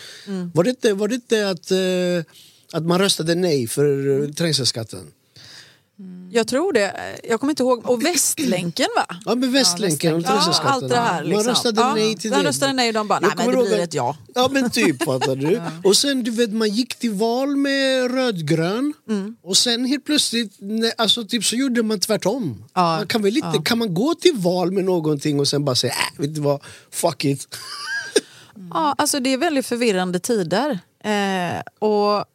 Var det inte, var det inte att, eh, att man röstade nej för eh, trängselskatten? Jag tror det. Jag kommer inte ihåg. Och Västlänken va? Ja men Västlänken och Ja, trängselskatten. allt det här. Liksom. Man röstade ja, nej till det. röstade nej och de bara, nej men det blir ett ja. Ja men typ fattar du. Och sen du vet man gick till val med rödgrön Mm. och sen helt plötsligt alltså, typ, så gjorde man tvärtom. Ja, Man kan, väl inte, kan man gå till val med någonting och sen bara säga äh, vet du vad, fuck it. Ja, alltså det är väldigt förvirrande tider. Eh, och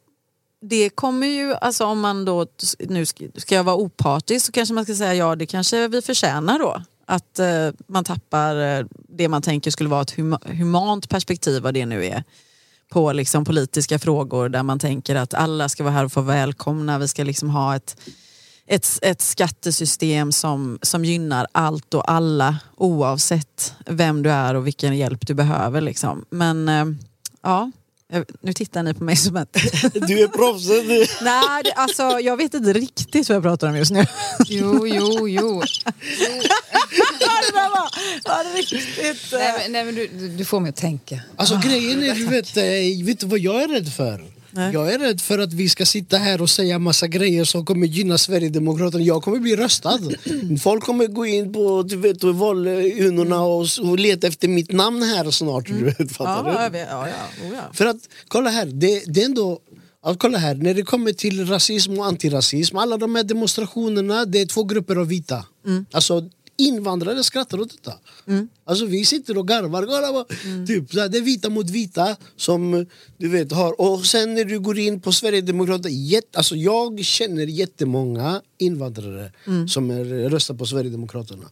det kommer ju, alltså om man då, nu ska, ska jag vara opartisk så kanske man ska säga ja det kanske vi förtjänar då. Att eh, man tappar eh, det man tänker skulle vara ett hum humant perspektiv vad det nu är. På liksom politiska frågor där man tänker att alla ska vara här och få välkomna. Vi ska liksom ha ett, ett, ett skattesystem som, som gynnar allt och alla oavsett vem du är och vilken hjälp du behöver. Liksom. Men eh, ja, jag- nu tittar ni på mig som att... Du är proffset. du. Nej, det, alltså, jag vet inte riktigt vad jag pratar om just nu. Jo, jo, jo. det där var, var riktigt... eh, nej, men, nej, men du, du- får mig att tänka. Alltså grejen är, du vet, eh, vet du vad jag är rädd för? Nej. Jag är rädd för att vi ska sitta här och säga massa grejer som kommer gynna Sverigedemokraterna. Jag kommer bli röstad. Folk kommer gå in på du vet, valurnorna och, och leta efter mitt namn här snart. Du vet, fattar ja, du? ja, ja, oh, ja. För att, kolla här, det, det är ändå... Ja, kolla här, när det kommer till rasism och antirasism, alla de här demonstrationerna, det är två grupper av vita. Alltså invandrare skrattar åt detta. Alltså vi sitter och garvar, kolla vad, typ, så här, det är vita mot vita som du vet har, och sen när du går in på Sverigedemokraterna, jätte, alltså jag känner jättemånga invandrare som är, röstar på Sverigedemokraterna.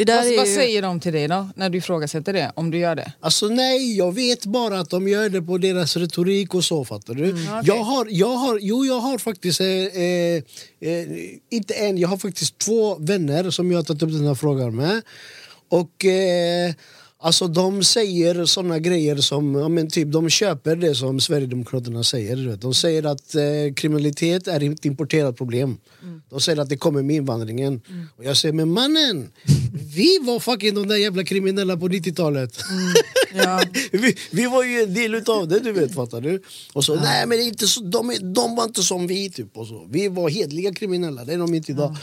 Det där Vad, är vad ju... säger de till dig då, när du ifrågasätter det? Om du gör det? Alltså nej, jag vet bara att de gör det på deras retorik och så fattar du. jag, har, jag, har, jo, jag har faktiskt, eh, eh, eh, inte en, jag har faktiskt två vänner som jag har tagit upp den här frågan med. Och eh, alltså de säger såna grejer som, ja, men typ de köper det som Sverigedemokraterna säger. Du vet. De säger att eh, kriminalitet är ett importerat problem. De säger att det kommer med invandringen. Och jag säger, men mannen, vi var fucking de där jävla kriminella på 90-talet. Ja. vi, vi var ju en del utav det, du vet, fattar du? Och så, nej men det är inte så, de, de var inte som vi, typ. Och så. Vi var hedliga kriminella, det är de inte idag.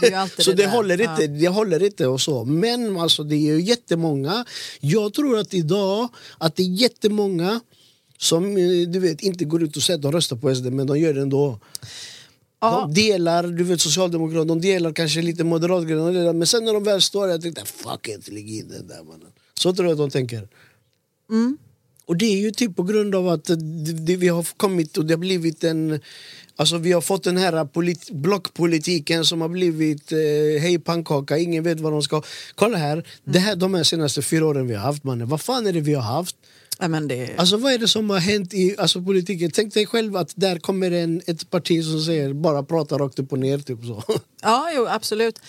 Det ju alltid så det det, håller Ja. inte, det håller inte och så. Men alltså, det är ju jättemånga. Jag tror att idag, att det är jättemånga som eh, du vet, inte går ut och säger att de röstar på SD, men de gör det ändå. Ja. De delar, du vet Socialdemokraterna, de delar kanske lite moderatgrejer, men sen när de väl står där, jag tänkte fuck it, lägg in den där mannen. Så tror jag att de tänker. Och det är ju typ på grund av att det, det, vi har kommit och det har blivit en Alltså vi har fått den här polit, blockpolitiken som har blivit eh, hej pannkaka, ingen vet vad de ska... Kolla här, det här, de här senaste fyra åren vi har haft mannen, vad fan är det vi har haft? Ja, men det... Alltså vad är det som har hänt i alltså, politiken? Tänk dig själv att där kommer en, ett parti som säger bara prata rakt upp och ner typ så. Ja, jo, absolut.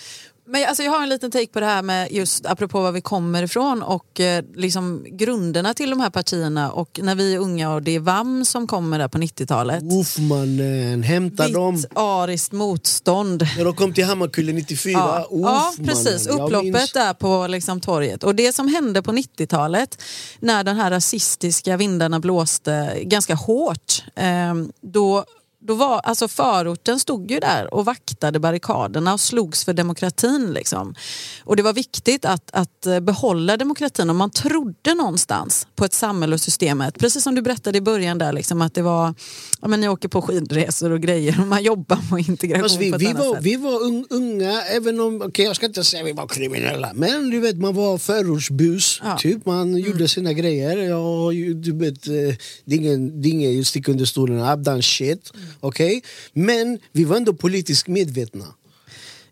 Men alltså jag har en liten take på det här med just apropå var vi kommer ifrån och eh, liksom grunderna till de här partierna och när vi är unga och det är VAM som kommer där på 90-talet. Uff mannen, hämta dem. Vitt ariskt motstånd. När de kom till Hammarkullen 94. Ja, Uff, ja precis. mannen. Upploppet där på liksom, torget. Och det som hände på 90-talet när den här rasistiska vindarna blåste ganska hårt. Eh, då då var, alltså förorten stod ju där och vaktade barrikaderna och slogs för demokratin. Liksom. Och det var viktigt att, att eh, behålla demokratin och man trodde någonstans på ett samhälle och systemet. Precis som du berättade i början där, liksom, att det var, ja, men ni åker på skidresor och grejer och man jobbar på integration Fast vi, på ett vi, annat var, sätt. vi var un, unga, även om, okej jag ska inte säga att vi var kriminella, men du vet man var förortsbus, Ja. Mm. typ. man gjorde sina grejer. Ju- du vet, eh, det är ingen, det är ingen stick under stolen, I've done shit. Mm. Okej? Men vi var ändå politiskt medvetna.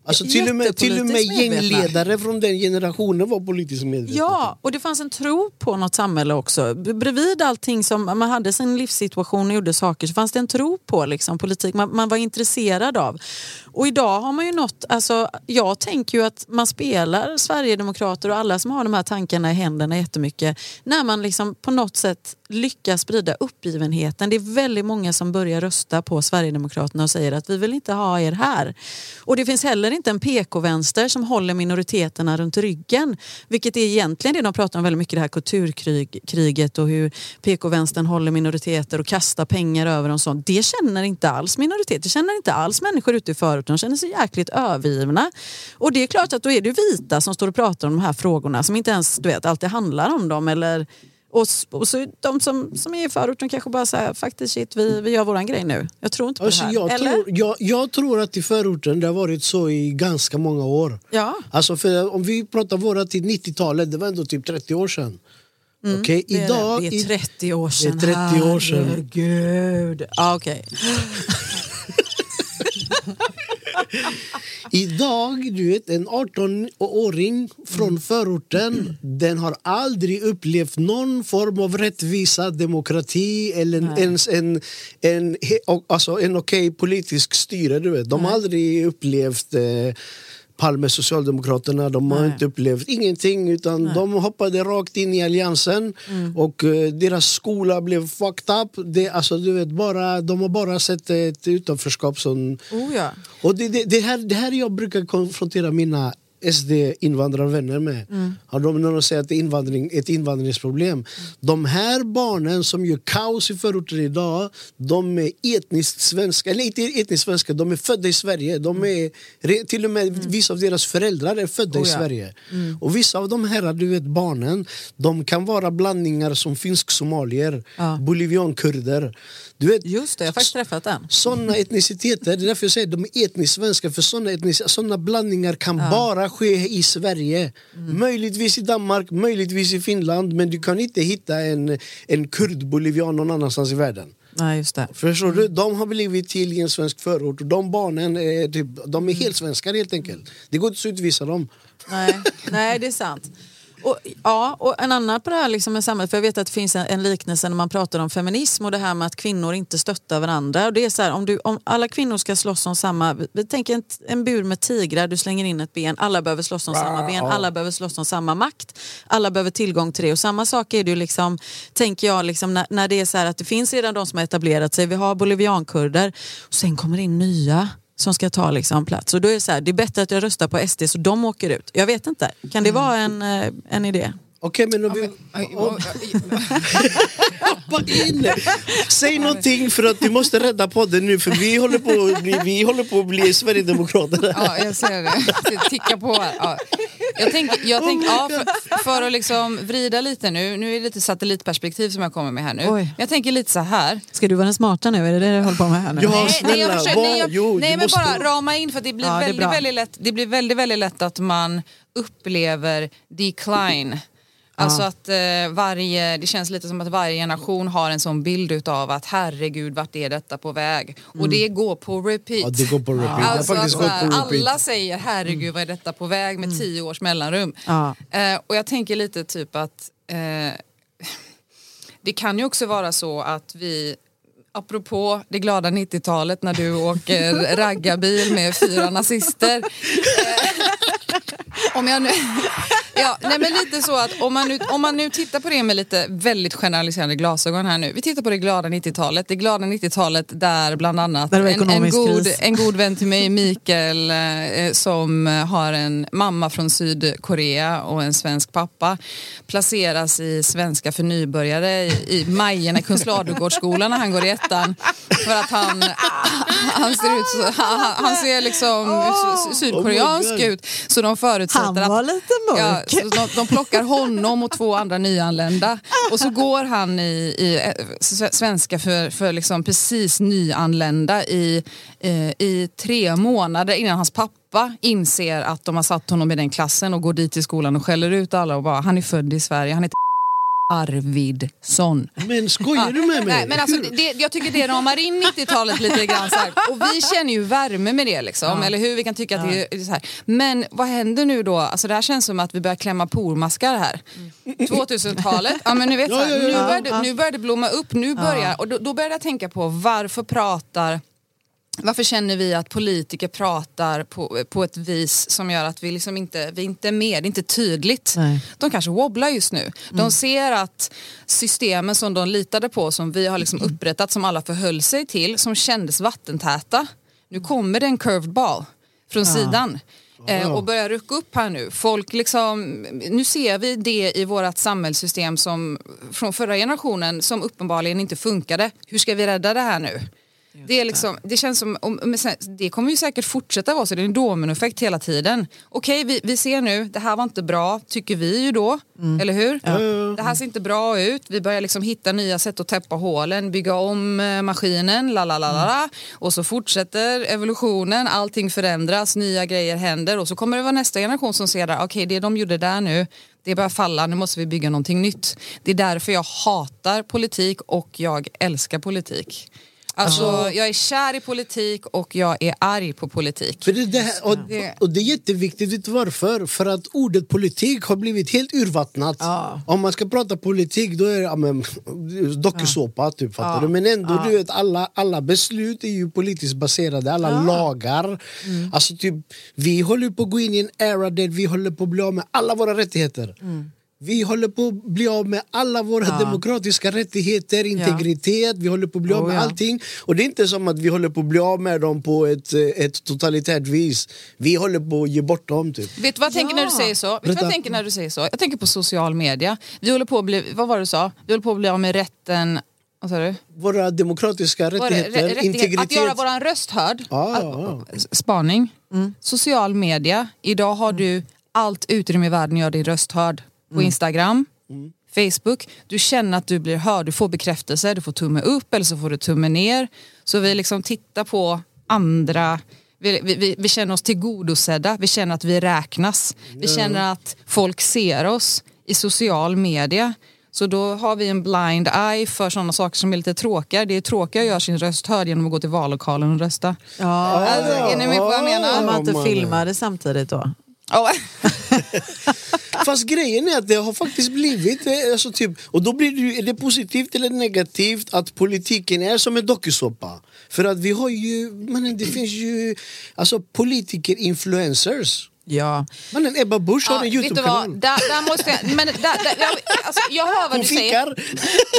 Alltså till och, med, till och med gängledare från den generationen var politiskt medvetna. Ja, och det fanns en tro på något samhälle också. Bredvid allting som man hade sin livssituation och gjorde saker så fanns det en tro på liksom, politik man, man var intresserad av. Och idag har man ju nått, alltså, jag tänker ju att man spelar Sverigedemokrater och alla som har de här tankarna i händerna jättemycket när man liksom på något sätt lyckas sprida uppgivenheten. Det är väldigt många som börjar rösta på Sverigedemokraterna och säger att vi vill inte ha er här. Och det finns heller inte en PK-vänster som håller minoriteterna runt ryggen. Vilket är egentligen det de pratar om väldigt mycket, det här kulturkriget och hur PK-vänstern håller minoriteter och kastar pengar över dem. sånt. Det känner inte alls minoriteter, det känner inte alls människor ute i förorten. De känner sig jäkligt övergivna. Och det är klart att då är det vita som står och pratar om de här frågorna som inte ens du vet, alltid handlar om dem. Eller, och, och så de som, som är i förorten kanske bara säger faktiskt shit, vi, vi gör våran grej nu. Jag tror inte på Alltså, det här. jag, Eller? tror, jag, jag tror att i förorten det har varit så i ganska många år. Ja. Alltså för om vi pratar våra tid, 90-talet, det var ändå typ 30 år sedan. Mm, Det är, idag... det. det är i- 30 år sedan. Det är 30 år sedan. Herregud. Ah, okej. Idag, du vet, en 18-åring från Mm. förorten den har aldrig upplevt någon form av rättvisa, demokrati eller Nej. ens en, en, alltså en okej politisk styre. Du vet. De har aldrig upplevt eh, Palme, Socialdemokraterna, de har Nej. inte upplevt ingenting utan de hoppade rakt in i alliansen Mm. och eh, deras skola blev fucked up. Det, alltså, du vet, bara, de har bara sett ett utanförskap som Oh, ja. och det, det, det, här, det här jag brukar konfrontera mina SD-invandrarvänner med. Har de, när de säger att det är invandring, ett invandringsproblem. De här barnen som gör kaos i förorter idag, de är etniskt svenska, eller inte etniskt svenska, de är födda i Sverige. De är, re- till och med vissa av deras föräldrar är födda Oh i ja. Sverige. Och vissa av de här du vet, barnen, de kan vara blandningar som finsk-somalier, Ja. boliviankurder. Du vet, Just det, jag har faktiskt träffat den. såna etniciteter, det är därför jag säger att de är etniskt svenska för såna, etnic, såna blandningar kan bara ske i Sverige. Möjligtvis i Danmark, möjligtvis i Finland men du kan inte hitta en, en kurd-bolivian någon annanstans i världen. Nej, just det. Förstår du? De har blivit till i en svensk förort och de barnen är, typ, de är helt svenskar helt enkelt. Det går inte att utvisa dem. Nej, nej det är sant. Och, ja, och en annan på det här liksom med samhället, för jag vet att det finns en, en liknelse när man pratar om feminism och det här med att kvinnor inte stöttar varandra. Och det är så här, om, du, om alla kvinnor ska slåss om samma, vi- tänker en, en bur med tigrar, du slänger in ett ben, alla behöver slåss om samma ben, alla behöver slåss om samma makt, alla behöver tillgång till det. Och samma sak är det ju liksom, tänker jag, liksom, när, när det är så här att det finns redan de som har etablerat sig, vi har boliviankurder och sen kommer det in nya som ska ta liksom plats. Och då är det så här, det är bättre att jag röstar på SD så de åker ut. Jag vet inte, kan det vara en, eh, en idé? Okej men om vi... Hoppa in! Säg någonting för att du måste rädda podden nu för vi håller på att bli, vi håller på att bli Sverigedemokrater. Ja, jag ser det. Det tickar på. Ja. Jag tänker, jag tänker, ja, för, för att liksom vrida lite nu, nu är det lite satellitperspektiv som jag kommer med här nu. Oj. Jag tänker lite så här. Ska du vara den smarta nu? Är det det du håller på med här nu? Ja. nej, nej, snälla, jag försöker, nej, jag, jo, nej men måste- bara rama in för att det blir, Ja, det väldigt, bra. väldigt lätt, det blir väldigt, väldigt lätt att man upplever decline. Alltså att eh, varje, det känns lite som att varje generation har en sån bild utav att herregud vart är detta på väg? Och det går på repeat. Ja, det går på repeat. Har Alltså, här, på repeat. alla säger herregud vad är detta på väg med tio års mellanrum. Ja. Eh, och jag tänker lite typ att eh, det kan ju också vara så att vi Apropå det glada 90-talet när du åker raggarbil med fyra nazister. Om jag nu, ja, nej men lite så att om man, nu, om man nu tittar på det med lite väldigt generaliserande glasögon här nu. Vi tittar på det glada 90-talet. Det glada 90-talet där bland annat en, en, god, kris. en god vän till mig, Mikael, eh, som har en mamma från Sydkorea och en svensk pappa, placeras i svenska för nybörjare i, i Majerna Kungsladugårdsskolan när han går i ettan. För att han, han ser ut så, han, han ser liksom sy- sydkoreansk Oh ut. Så de förutsätter Han att var lite Ja, mörk. så de, de plockar honom och två andra nyanlända och så går han i, i eh, svenska för, för liksom precis nyanlända i, eh, i tre månader innan hans pappa inser att de har satt honom i den klassen och går dit till skolan och skäller ut alla och bara han är född i Sverige, han heter Arvidsson. Men skojar du med mig? Nej, men alltså, det, jag tycker det ramar in 90-talet lite grann. Så här. Och vi känner ju värme med det. Liksom, Eller hur? Vi kan tycka att det är så här. Men vad händer nu då? Alltså, det här känns som att vi börjar klämma pormaskar här. 2000-talet, ja, men ni vet, så här, Ja, ja, ja. nu, börjar det, nu börjar det blomma upp. Nu börjar, och då, då började jag tänka på varför pratar varför känner vi att politiker pratar på, på ett vis som gör att vi liksom inte, vi inte är med, det är inte tydligt. Nej. De kanske wobblar just nu. De ser att systemen som de litade på, som vi har liksom upprättat, som alla förhöll sig till, som kändes vattentäta. Nu kommer det en curved ball från sidan. Eh, och börjar rucka upp här nu. Folk liksom, nu ser vi det i vårt samhällssystem som, från förra generationen som uppenbarligen inte funkade. Hur ska vi rädda det här nu? Det, är liksom, det känns som, om- men sen, det kommer ju säkert fortsätta vara så, det är en dominoeffekt hela tiden. Okej, vi, vi ser nu, det här var inte bra, tycker vi ju då, eller hur? Det här ser inte bra ut, vi börjar liksom hitta nya sätt att täppa hålen, bygga om eh, maskinen, la la la la la. Och så fortsätter evolutionen, allting förändras, nya grejer händer och så kommer det vara nästa generation som ser där, okej det de gjorde där nu, det börjar falla, nu måste vi bygga någonting nytt. Det är därför jag hatar politik och jag älskar politik. Alltså, jag är kär i politik och jag är arg på politik. För det, det här, och, Det- och det är jätteviktigt, vet varför? För att ordet politik har blivit helt urvattnat. Ja. Om man ska prata politik då är det ja, men, dokusåpa, typ, fattar du? Men ändå, du vet, alla, alla beslut är ju politiskt baserade, alla lagar. Alltså, typ, vi håller på att gå in i en era där vi håller på att bli av med alla våra rättigheter. Vi håller på att bli av med alla våra demokratiska rättigheter, integritet, vi håller på att bli av Oh, med ja. allting. Och det är inte som att vi håller på att bli av med dem på ett, eh, ett totalitärt vis. Vi håller på att ge bort dem typ. Vet du vad jag tänker när du Ja. säger så? Vet vad jag tänker när du säger så? Jag tänker på social media. Vi håller på att bli, vad var det du sa? Vi håller på att bli av med rätten, vad sa du? Våra demokratiska Vår- rättigheter, rä- rättighet integritet. Att göra våran röst hörd. Ja, ja, S- Spaning. Mm. Social media. Idag har du allt utrymme i världen att göra din röst hörd. På Mm. Instagram, Facebook. Du känner att du blir hörd, du får bekräftelse, du får tumme upp eller så får du tumme ner. Så vi liksom tittar på andra vi, vi, vi, vi känner oss tillgodosedda, vi känner att vi räknas. Vi känner att folk ser oss i social media. Så då har vi en blind eye för sådana saker som är lite tråkiga. Det är tråkigt att göra sin röst hörd genom att gå till vallokalen och rösta. Ja, Alltså, är ni med på vad jag menar? om man inte filmar det samtidigt då. Oh. Fast grejen är att det har faktiskt blivit, eh, alltså typ, och då blir det, ju- är det positivt eller negativt att politiken är som en dokusåpa? För att vi har ju, men det finns ju alltså politiker-influencers. Ja. Mannen Ebba Busch har en? Youtube-kanal. Där, där måste jag, men där, där, jag, alltså, jag hör vad Hon du säger. fikar.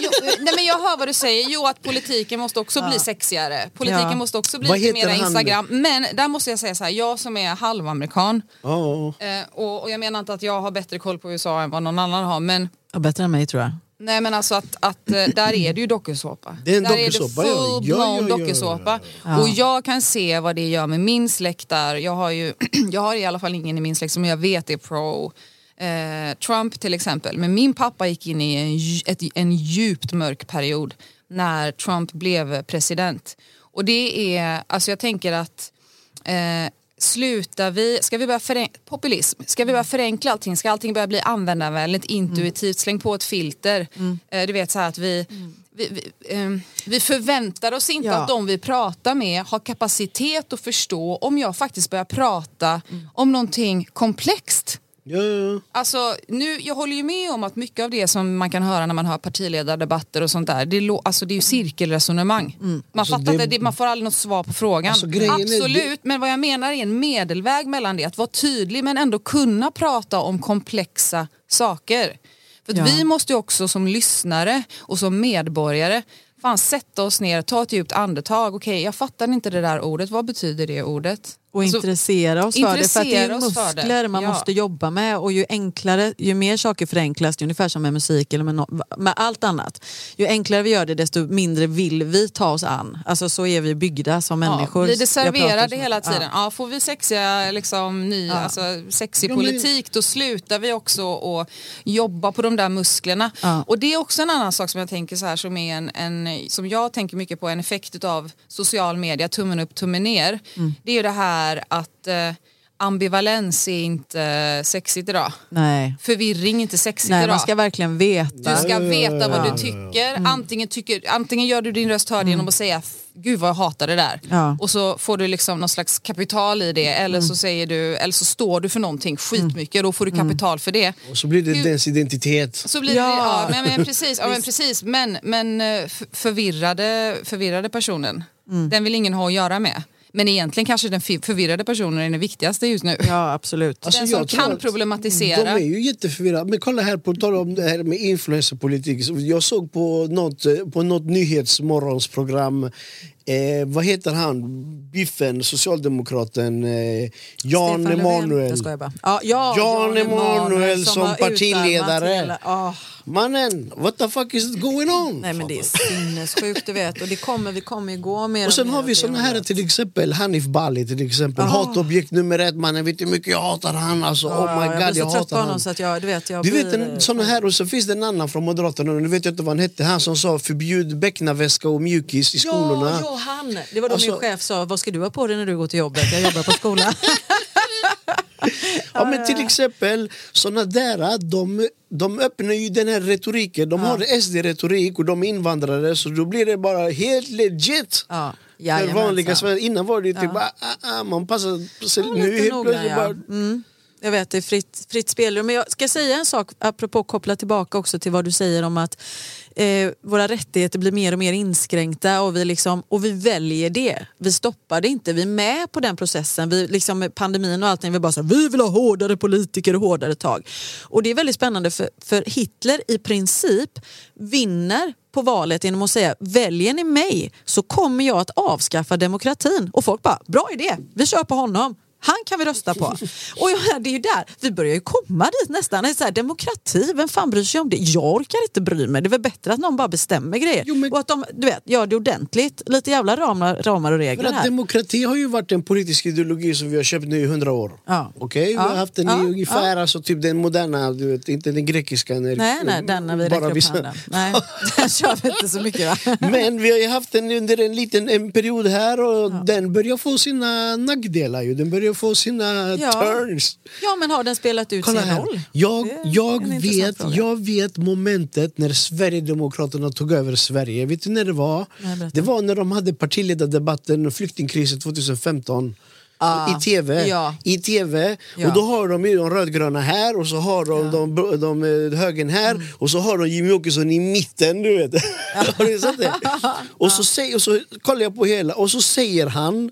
Jo, nej, men jag hör vad du säger. Jo, att politiken måste också bli sexigare. Politiken Ja. måste också bli Vad lite han? Instagram. Men där måste jag säga så här, jag som är halvamerikan Ja, eh, och, och jag menar inte att jag har bättre koll på USA än vad någon annan har, men Ja, Bättre än mig tror jag. Nej men alltså att, att eh, där är det ju dokusåpa. Det är en där dokusåpa, är det full ja, ja, ja. dokusåpa. Ja. Och jag kan se vad det gör med min släkt där. Jag har ju, jag har i alla fall ingen i min släkt som jag vet är pro eh, Trump till exempel. Men min pappa gick in i en, ett, en djupt mörk period när Trump blev president. Och det är, alltså jag tänker att eh, slutar vi, ska vi börja förenkla, populism, ska vi börja förenkla allting? Ska allting börja bli användarvänligt, intuitivt, släng på ett filter? Eh, du vet så här att vi, vi, vi, ehm, vi förväntar oss inte Ja. att de vi pratar med har kapacitet att förstå om jag faktiskt börjar prata om någonting komplext. Ja, ja. Alltså, nu, jag håller ju med om att mycket av det som man kan höra när man hör partiledardebatter och sånt där, det är, lo- alltså, det är ju cirkelresonemang. Man, Alltså, fattar det- det... Det, man får aldrig något svar på frågan. Alltså, Absolut, men vad jag menar är en medelväg mellan det. Att vara tydlig men ändå kunna prata om komplexa saker. För Ja. vi måste ju också som lyssnare och som medborgare fan sätta oss ner, ta ett djupt andetag. Okej, jag fattar inte det där ordet. Vad betyder det ordet? Och Alltså, intressera oss för det. För att det är intressera det. muskler man Ja. måste jobba med och ju enklare, ju mer saker förenklas, det är ungefär som med musik eller med, no med allt annat. Ju enklare vi gör det desto mindre vill vi ta oss an. Alltså så är vi byggda som människor. Ja, blir det serverade hela tiden? Ja. Ja. får vi sexiga, liksom, ny, Ja. alltså, sexig Ja, men- politik då slutar vi också att jobba på de där musklerna. Ja. Och det är också en annan sak som jag tänker så här som är en, en som jag tänker mycket på, en effekt av social media, tummen upp, tummen ner. Mm. Det är ju det här att eh, ambivalens är inte sexigt idag. Nej. Förvirring är inte sexigt Nej, idag. man ska verkligen veta. Du ska veta vad du tycker. Mm. Antingen, tycker. antingen gör du din röst hörd genom att säga "F- Gud vad jag hatar det där. Ja. Och så får du liksom någon slags kapital i det. Eller Mm. så säger du, eller så står du för någonting skitmycket. Då får du kapital för det. Och så blir det Hur- dens identitet. Så blir Ja. det, ja, men, men precis, ja, men, precis. Men, men eh, förvirrade, förvirrade personen, Mm. den vill ingen ha att göra med. Men egentligen kanske den förvirrade personen är den viktigaste just nu. Ja, absolut. Alltså, den som kan problematisera. De är ju jätteförvirrade. Men kolla här, på tal om det här med influencerpolitik. Jag såg på något, eh, på något nyhetsmorgonsprogram Eh, vad heter han? Biffen, socialdemokraten eh, Jan Stefan Löfven. Emanuel. Jag skojar bara. Ja, ja, Jan Emanuel som utarmat partiledare. hela- Ah. Mannen, what the fuck is going on? Nej men det är sinnessjukt du vet och det kommer, vi kommer ju gå mer Och sen har vi såna här till exempel Hanif Bali till exempel. Ah. Hatobjekt nummer ett mannen, vet du hur mycket jag hatar han alltså. Ja, oh my god jag jag, på hatar honom så att jag, du vet, jag Du blir... vet en, såna här och så finns det en annan från Moderaterna, nu vet jag inte vad han hette, han som sa förbjud becknarväska och mjukis i skolorna. Ja, ja, han! Det var då Alltså- min chef sa, vad ska du ha på dig när du går till jobbet? Jag jobbar på skolan. Ja, men till exempel såna där, de, de öppnar ju den här retoriken. De har SD-retorik och de är invandrare så då blir det bara helt legit. ja, jajamensan. vanliga. Innan var det ju typ bara, ah, ah, man passar sig. Ja, Nu helt plötsligt ja. bara... mm. Jag vet, det är fritt, fritt spelrum. Men jag ska säga en sak, apropå koppla tillbaka också till vad du säger om att eh, våra rättigheter blir mer och mer inskränkta och vi, liksom, och vi väljer det. Vi stoppar det inte, vi är med på den processen. Vi, liksom, med pandemin och allting, vi bara så här, vi vill ha hårdare politiker och hårdare tag. Och det är väldigt spännande för, för Hitler i princip vinner på valet genom att säga väljer ni mig så kommer jag att avskaffa demokratin. Och folk bara, bra idé, vi kör på honom. Han kan vi rösta på. Och jag, det är ju där, vi börjar ju komma dit nästan. Det är så här, demokrati, vem fan bryr sig om det? Jag orkar inte bry mig. Det är väl bättre att någon bara bestämmer grejer. Jo, men- Och att de du vet, gör det ordentligt. Lite jävla ramar, ramar och regler här. demokrati har ju varit en politisk ideologi som vi har köpt nu i hundra år. Ja. Okej, vi Ja. har haft den Ja. i ungefär alltså, typ den moderna, du vet, inte den grekiska. När, Nej, nej, den när vi bara räcker upp handen. Nej, den kör vi inte så mycket va? Men vi har ju haft den under en liten en period här och den börjar få sina nackdelar. Ju. Den börjar få sina Ja. turns. Ja, men har den spelat ut Kolla sin här. roll? Jag, jag, vet, jag vet momentet när Sverigedemokraterna tog över Sverige. Vet du när det var? Nej, det var när de hade partiledardebatten och flyktingkrisen 2015. Ah, I tv. ja. I TV. Ja. Och då har de ju de rödgröna här och så har de, de, de, de, högern här Mm. och så har de Jimmie Åkesson i mitten. Du vet. har du sett det? Och så, säger, och så kollar jag på hela och så säger han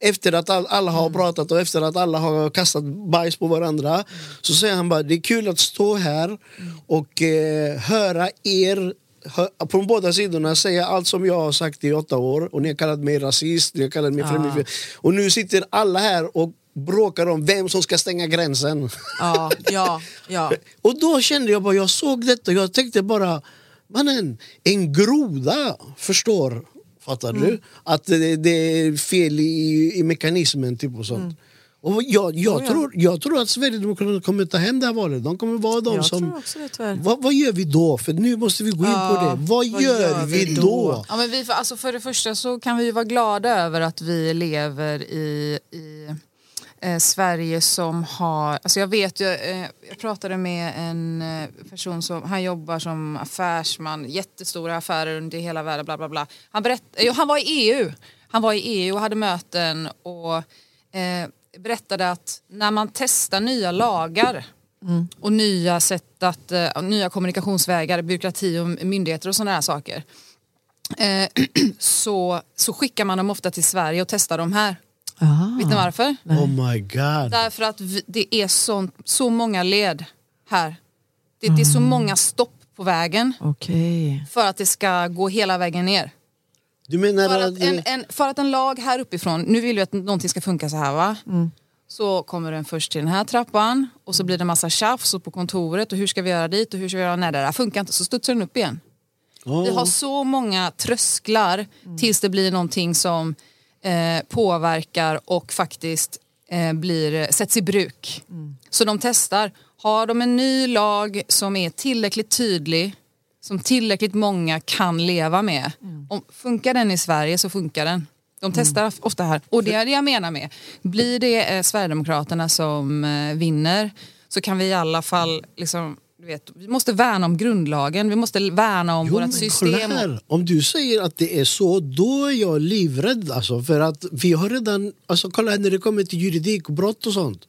efter att all, alla har pratat och efter att alla har kastat bajs på varandra så säger han bara det är kul att stå här och eh, höra er hö, från båda sidorna säga allt som jag har sagt i åtta år och ni har kallat mig rasist, ni har kallat mig främlingsfientlig och nu sitter alla här och bråkar om vem som ska stänga gränsen. Ja, ja, ja. Och då kände jag bara, jag såg detta och jag tänkte bara, mannen, en groda förstår, fattar Mm. du? Att det, det är fel i, i mekanismen typ och sånt. Och jag, jag, Mm. Ja. tror, jag tror att Sverigedemokraterna kommer ta hem det här valet. De kommer vara de Jag som... det. Vad, vad gör vi då? För nu måste vi gå in Ja, på det. Vad, vad gör, gör vi då? då? Ja, men vi, alltså för det första så kan vi vara glada över att vi lever i, i eh, Sverige som har... Alltså jag vet ju, eh, jag pratade med en eh, person som han jobbar som affärsman, jättestora affärer under hela världen, bla bla bla. Han, berätt, jo, han var i EU. Han var i EU och hade möten och eh, berättade att när man testar nya lagar och nya sätt att, eh, nya kommunikationsvägar, byråkrati och myndigheter och sådana här saker. Eh, så, så skickar man dem ofta till Sverige och testar dem här. Ah, Vet ni varför? Oh my god. Därför att vi, det är så, så många led här. Det, det är så många stopp på vägen Okej. för att det ska gå hela vägen ner. Du menar För att... en, en, för att en lag här uppifrån, nu vill vi att någonting ska funka så här va? Så kommer den först till den här trappan och så blir det massa tjafs och på kontoret och hur ska vi göra dit och hur ska vi göra, nej det där funkar inte, så studsar den upp igen. Åh. Vi har så många trösklar tills det blir någonting som eh, påverkar och faktiskt eh, blir, sätts i bruk. Så de testar, har de en ny lag som är tillräckligt tydlig som tillräckligt många kan leva med. Om, funkar den i Sverige så funkar den. De testar ofta här. Och det är det jag menar med. Blir det eh, Sverigedemokraterna som eh, vinner så kan vi i alla fall liksom, vet, vi måste värna om grundlagen, vi måste värna om Jo, vårt system. här. Om du säger att det är så, då är jag livrädd. Alltså, för att vi har redan, alltså, kolla när det kommer till juridik och sånt.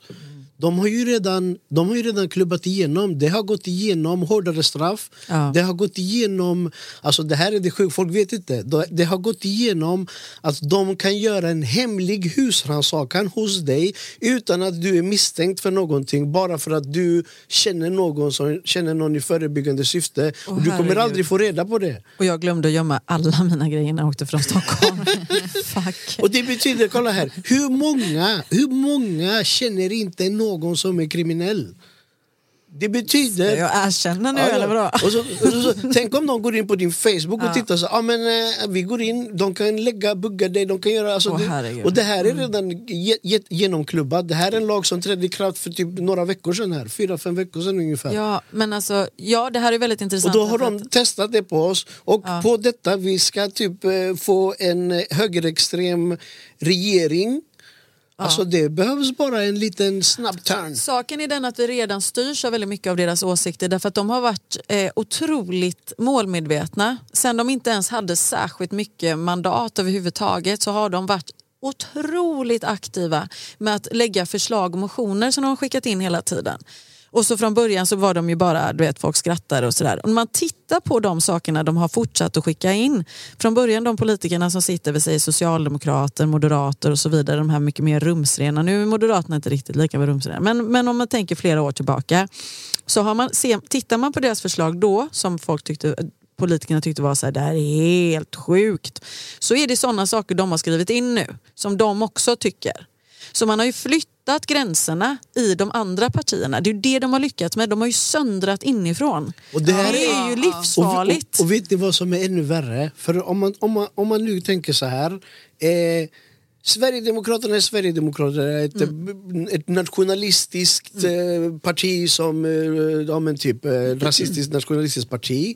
De har, ju redan, de har ju redan klubbat igenom, det har gått igenom hårdare straff. Ja. Det har gått igenom, alltså det här är det sjukt, folk vet inte. Det- har gått igenom att de kan göra en hemlig husrannsakan hos dig utan att du är misstänkt för någonting bara för att du känner någon som känner någon i förebyggande syfte. Åh, och du kommer aldrig få reda på det. Och jag glömde att gömma alla mina grejer när jag åkte från Stockholm. Fuck. Och det betyder, kolla här, hur många, hur många känner inte någon som är kriminell? Det betyder... Ska jag erkänna nu Ja, ja. eller vadå? Och så, och så, tänk om de går in på din Facebook och tittar så ah, men eh, vi går in, de kan lägga, bugga dig, de kan göra... Alltså, Åh, det, och det här är redan ge, ge, genomklubbat. Det här är en lag som trädde i kraft för typ några veckor sedan här, fyra, fem veckor sedan ungefär. Ja, men alltså, ja det här är väldigt Och intressant. då har de att- testat det på oss och på detta vi ska typ eh, få en högerextrem regering. Alltså det behövs bara en liten snabb turn. Saken är den att vi redan styrs av väldigt mycket av deras åsikter därför att de har varit eh, otroligt målmedvetna. Sen de inte ens hade särskilt mycket mandat överhuvudtaget så har de varit otroligt aktiva med att lägga förslag och motioner som de har skickat in hela tiden. Och så från början så var de ju bara, du vet folk skrattar och sådär. Om man tittar på de sakerna de har fortsatt att skicka in. Från början de politikerna som sitter vid sig socialdemokrater, moderater och så vidare. De här mycket mer rumsrena. Nu är moderaterna inte riktigt lika med rumsrena. Men, men om man tänker flera år tillbaka. Så har man, se, tittar man på deras förslag då som folk tyckte politikerna tyckte var så här, det här är helt sjukt. Så är det sådana saker de har skrivit in nu som de också tycker. Så man har ju flyttat gränserna i de andra partierna. Det är ju det de har lyckats med. De har ju söndrat inifrån. Och det här det är- ju Och, livsfarligt. och, och vet ni vad som är ännu värre? För om man, om man, om man nu tänker så här. Eh, Sverigedemokraterna är Sverigedemokraterna, ett, Mm. ett nationalistiskt eh, parti som, eh, ja men typ eh, rasistiskt nationalistiskt parti.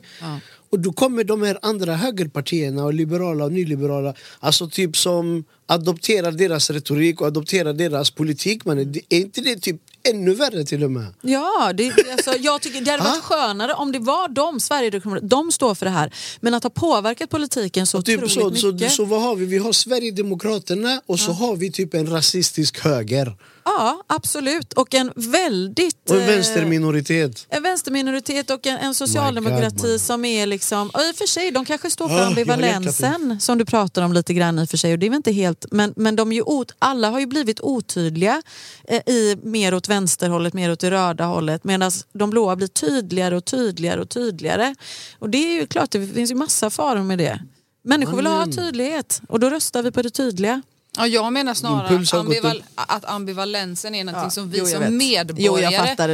Och då kommer de här andra högerpartierna och liberala och nyliberala, alltså typ som adopterar deras retorik och adopterar deras politik. Man, är inte det typ ännu värre till och med? Ja, det, alltså, jag tycker det hade varit skönare om det var de, Sverigedemokraterna, de står för det här. Men att ha påverkat politiken så Typ otroligt så, så, mycket. så vad har vi? Vi har Sverigedemokraterna och så har vi typ en rasistisk höger Ja, absolut. Och en väldigt... och en eh, vänsterminoritet. En vänsterminoritet och en, en socialdemokrati God, som är liksom, och i och för sig de kanske står för har ambivalensen som du pratar om lite grann i och för sig och det är inte helt, men, men de är ju ot, alla har ju blivit otydliga eh, i mer åt vänsterhållet, mer åt det röda hållet medan de blåa blir tydligare och tydligare och tydligare. Och det är ju klart, det finns ju massa faror med det. Människor vill ha tydlighet och då röstar vi på det tydliga. Ja, jag menar snarare att, ambival att ambivalensen är någonting Ja, som vi jo, som vet. medborgare Jo,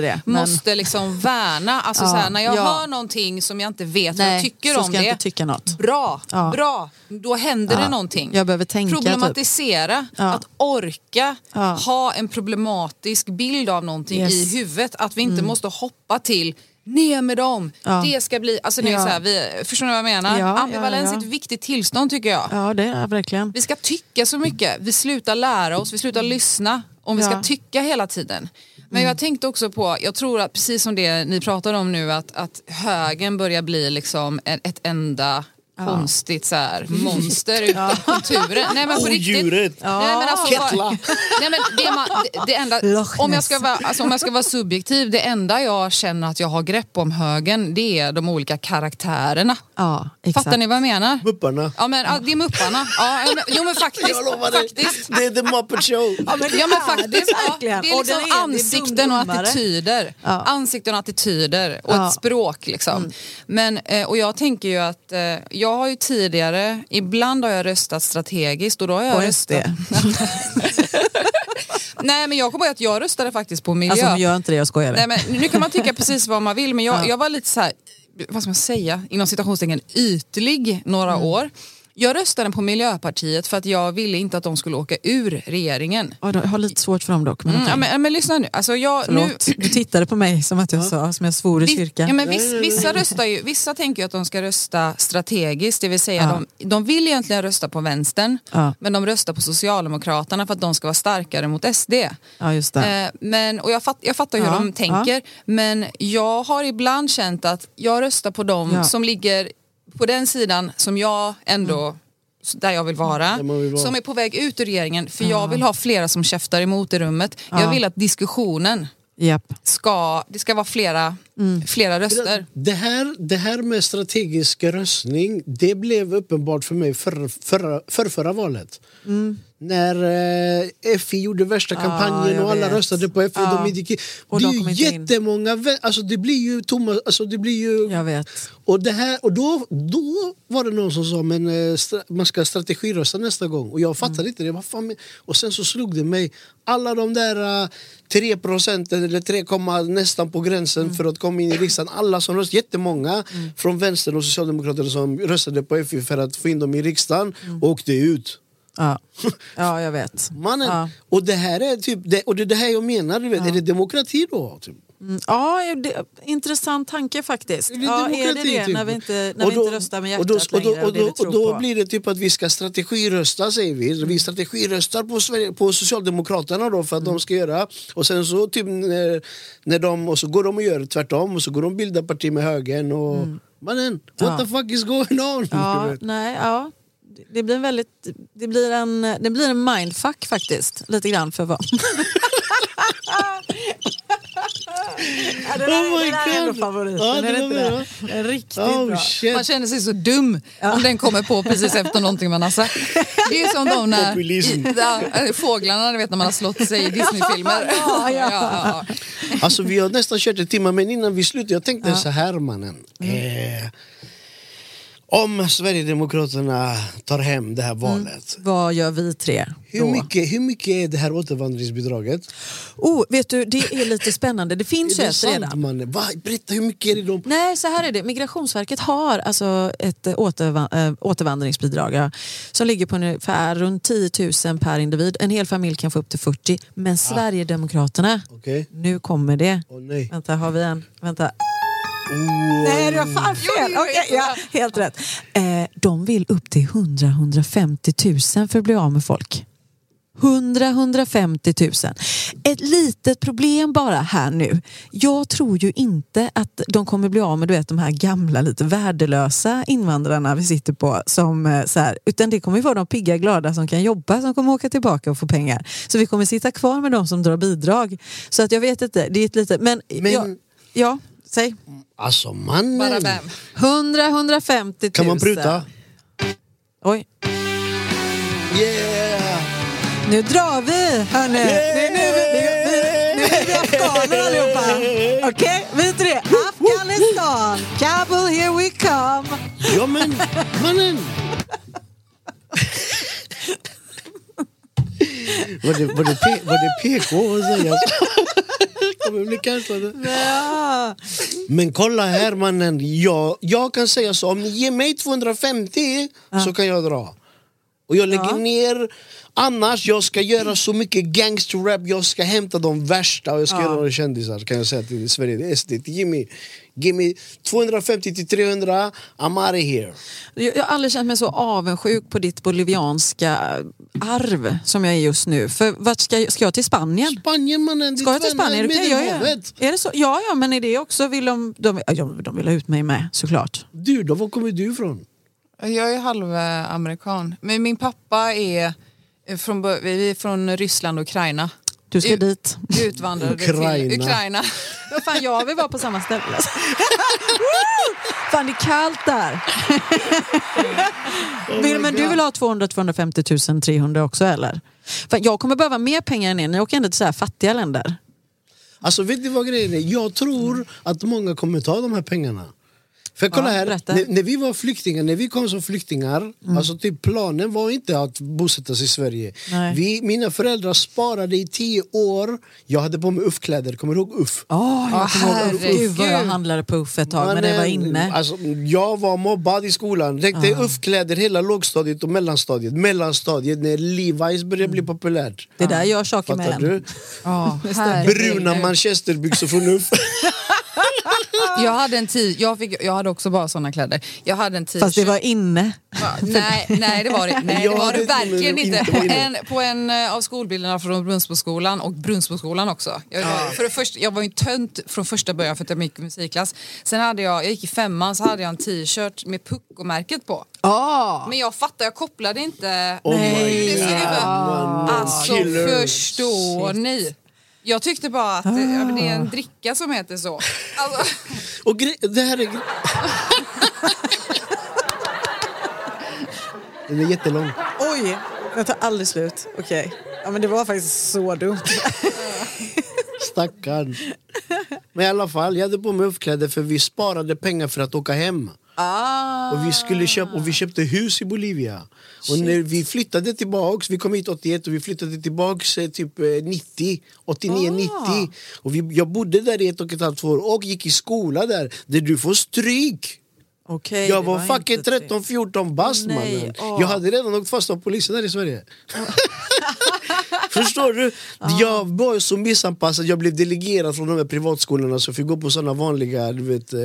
det, men- måste liksom värna. Alltså, Ja, så här, när jag ja. hör någonting som jag inte vet vad jag Nej, tycker om det. tycka något. Bra, bra. Då händer det någonting. tänka, typ. Problematisera, Ja. att orka ha en problematisk bild av någonting Yes. Mm. i huvudet. Att vi inte måste hoppa till ner med dem, Ja. det ska bli... Alltså, det är Ja. så här, vi, förstår ni vad jag menar? Ja, Ambivalens är ett viktigt tillstånd tycker jag. Ja, det är verkligen. Vi ska tycka så mycket. Vi slutar lära oss, vi slutar lyssna om vi ska tycka hela tiden. Men jag tänkte också på, jag tror att precis som det ni pratar om nu, att, att högen börjar bli liksom ett, ett enda konstigt så här, monster utan konturer. Nej men på riktigt. Odjuret. Nej, men alltså, Kettla. nej, men det, man, det, det enda, Loch om, jag Ness. ska vara, alltså, om jag ska vara subjektiv, det enda jag känner att jag har grepp om högen det är de olika karaktärerna. Ja, exakt. Fattar ni vad jag menar? Mupparna. Ja, men, ja, det är Mupparna. Ja, men, jo men faktiskt. Jag lovar dig. faktiskt. Det är The Muppet Show. Ja, men, Ja men faktiskt, ja, det är Och liksom ene är ansikten och attityder. Ja. Ansikten och attityder och Ja. ett språk liksom. Men, eh, och jag tänker ju att eh, jag har ju tidigare, ibland har jag röstat strategiskt och då har jag På röstat... Nej men jag kommer ihåg att jag röstade faktiskt på miljö. Alltså gör inte det, jag skojar. Nej, men nu kan man tycka precis vad man vill men jag, Ja. jag var lite så här, vad ska man säga, inom citationstecken ytlig några Mm. år. Jag röstade på Miljöpartiet för att jag ville inte att de skulle åka ur regeringen. Ja, Jag har lite svårt för dem dock. Men Mm, okej. ja, men, men lyssna nu. Alltså jag, nu Förlåt. Du tittade på mig som att jag sa, som jag svor i kyrkan. ja, men viss, vissa, röstar ju, vissa tänker ju att de ska rösta strategiskt, det vill säga Ja. de, de vill egentligen rösta på vänstern Ja. men de röstar på Socialdemokraterna för att de ska vara starkare mot SD. Ja, just det. Eh, men, och jag, fatt, jag fattar hur Ja, de tänker men jag har ibland känt att jag röstar på dem Ja. som ligger på den sidan som jag ändå där jag vill vara, vill vara. som är på väg ut ur regeringen för jag vill ha flera som käftar emot i rummet. Ja. Jag vill att diskussionen Japp. ska, det ska vara flera, Mm. flera röster. Det här, det här med strategisk röstning det blev uppenbart för mig förra, förra, för förra valet. När eh, FI gjorde värsta Mm. Ja, kampanjen och alla vet. röstade på FI. Ja. De gick, in. Och det de är ju in. jättemånga... Alltså det blir ju tomma... Alltså det blir ju... Jag vet. Och, det här, och då, då var det någon som sa men eh, stra- man ska strategirösta nästa gång. Och jag fattade Mm. inte det. Vad fan, och sen så slog det mig. Alla de där uh, 3 procenten eller 3, komma nästan på gränsen Mm. för att komma in i riksdagen. Alla som röstade, jättemånga från vänstern och Socialdemokraterna som röstade på FI för att få in dem i riksdagen Mm. åkte ut. Ja. ja, jag vet. Mannen. Ja. Och det här är typ, det, och det det här jag menar, du vet, är det demokrati då? Typ? Mm, Ja, det, intressant tanke faktiskt. Är Ja, är det det typ. när vi inte, när Och vi då- inte röstar med då- hjärtat och då- längre och det och då- och då blir det typ att vi ska strategirösta säger vi. Vi strategiröstar på, Sverige, på Socialdemokraterna då för att Mm. de ska göra. Och sen så typ när, när de, och så går de och gör tvärtom och så går de och bildar parti med högern och mannen, what Mm. Ja. the fuck is going on? Ja, nej, ja. Det- blir en väldigt, det blir en, det blir en mindfuck faktiskt, lite grann för vad. ja, det Oh my det där är ändå favoriten, Ja, är inte det? det? är Riktigt Oh bra. shit. Man känner sig så dum om den kommer på precis efter någonting man har sagt. Det är som de när, i, ja, eh, fåglarna ni vet när man har slått sig i Disneyfilmer. Ja, ja. ja. Alltså vi har nästan kört en timme men innan vi slutar, jag tänkte så här mannen. Eh, om Sverigedemokraterna tar hem det här valet. Vad gör vi tre Hur, då? mycket, hur mycket är det här återvandringsbidraget? Oh, vet du, det är lite spännande. Det finns ju ett redan. mannen? Va? Berätta hur mycket är det de... Nej, så här är det. Migrationsverket har alltså ett eh, återva- eh, återvandringsbidrag ja, som ligger på ungefär runt 10 000 per individ. En hel familj kan få upp till 40. Men Sverigedemokraterna, Okej? nu kommer det. Åh nej. Vänta, har vi en? Vänta. Oh. Nej, det var fan fel. jo. ja, helt rätt. Eh, de vill upp till 100-150 000 för att bli av med folk. 100-150 000. Ett litet problem bara här nu. Jag tror ju inte att de kommer bli av med du vet, de här gamla, lite värdelösa invandrarna vi sitter på. Som, eh, så här, utan det kommer ju vara de pigga, glada som kan jobba som kommer åka tillbaka och få pengar. Så vi kommer sitta kvar med de som drar bidrag. Så att jag vet inte, det är ett litet... Men, Men- ja, ja, säg. Alltså mannen. Bara bam. 100-150 000. Kan man pruta? Oj, Yeah! nu drar vi hörni. Nu, nu, nu, nu, nu är vi afghaner allihopa. Okej, vi tre. Afghanistan. Kabul, here we come. Ja men mannen! var, det, var, det P, var det PK att säga så? Kommer bli cancellade. Ja. Men kolla här mannen, jag, jag kan säga så, om ni ger mig 250 så kan jag dra. Och jag lägger Ja. ner, annars jag ska göra så mycket gangsterrap, jag ska hämta de värsta och jag ska Ja. göra kändisar kan jag säga till Sverige, det är SD, till Jimmy. Give me 250 till 300, I'm out of here. Jag jag har aldrig känt mig så avundsjuk på ditt bolivianska arv som jag är just nu. För vart ska, jag- ska jag till Spanien? Spanien mannen, Ska jag till Spanien? Det kan jag göra. Är det så? Ja, ja, men är det också, vill de, de, ja, de vill ha ut mig med såklart. Du då, var kommer du ifrån? Jag är halvamerikan. Men min pappa är från, vi är från Ryssland och Ukraina. Du ska Ut- dit. Utvandrade Ukraina. till Ukraina. Vad fan, jag vill vara på samma ställe. Woo! fan, det är kallt där. Vill- men du vill ha 200 250 000 300 också eller? För jag kommer behöva mer pengar än er. Ni åker ändå till så här fattiga länder. Alltså vet du vad grejen är? Jag tror att många kommer ta de här pengarna. För kolla här, när, när vi var flyktingar, när vi kom som flyktingar, Mm. alltså typ planen var inte att bosätta sig i Sverige. Nej. Vi, mina föräldrar sparade i tio år, jag hade på mig UFF-kläder, kommer du ihåg UFF? Oh, jag ihåg, herregud. gud vad jag handlade på Uff ett tag men det var inne. Alltså, jag var mobbad i skolan. Tänk dig UFF-kläder hela lågstadiet och mellanstadiet. Mellanstadiet när Levi's började bli populärt. Det där gör saker med en. du? Ja, Bruna manchesterbyxor från UFF. Jag hade en tid, jag, fick, jag hade också bara såna kläder. Jag hade en t-shirt. Fast det var inne. Ja, nej, nej, det var det, nej, det, var det verkligen inte. På en, på en eh, av skolbilderna från Brunnsboskolan och Brunnsboskolan också. Jag, för det första, jag var ju tönt från första början för att jag gick musikklass. Sen hade jag, jag gick i femman så hade jag en t-shirt med pucko-märket på. Ah. Men jag fattar, jag kopplade inte Oh my. God, Alltså förstår ni? Jag tyckte bara att men det är en dricka som heter så. Alltså, Och gre- det här är... Den är jättelång. Oj, den tar aldrig slut. Okej. Ja, men det var faktiskt så dumt. Stackarn. Men i alla fall, jag hade på mig uppkläder för vi sparade pengar för att åka hem. Ah. Och vi, skulle köpa, och vi köpte hus i Bolivia. Och när vi flyttade tillbaks, vi kom hit 81 och vi flyttade tillbaks eh, typ eh, 90, 89, 90. Och vi, jag bodde där i ett och ett halvt år och gick i skola där, där du får stryk. Okej, Jag det var fucking inte trevligt. 13-14 bast mannen. åh. Jag hade redan åkt fast av polisen här i Sverige. Förstår du? Jag var så missanpassad, jag blev delegerad från de här privatskolorna så jag fick gå på såna vanliga du vet, eh,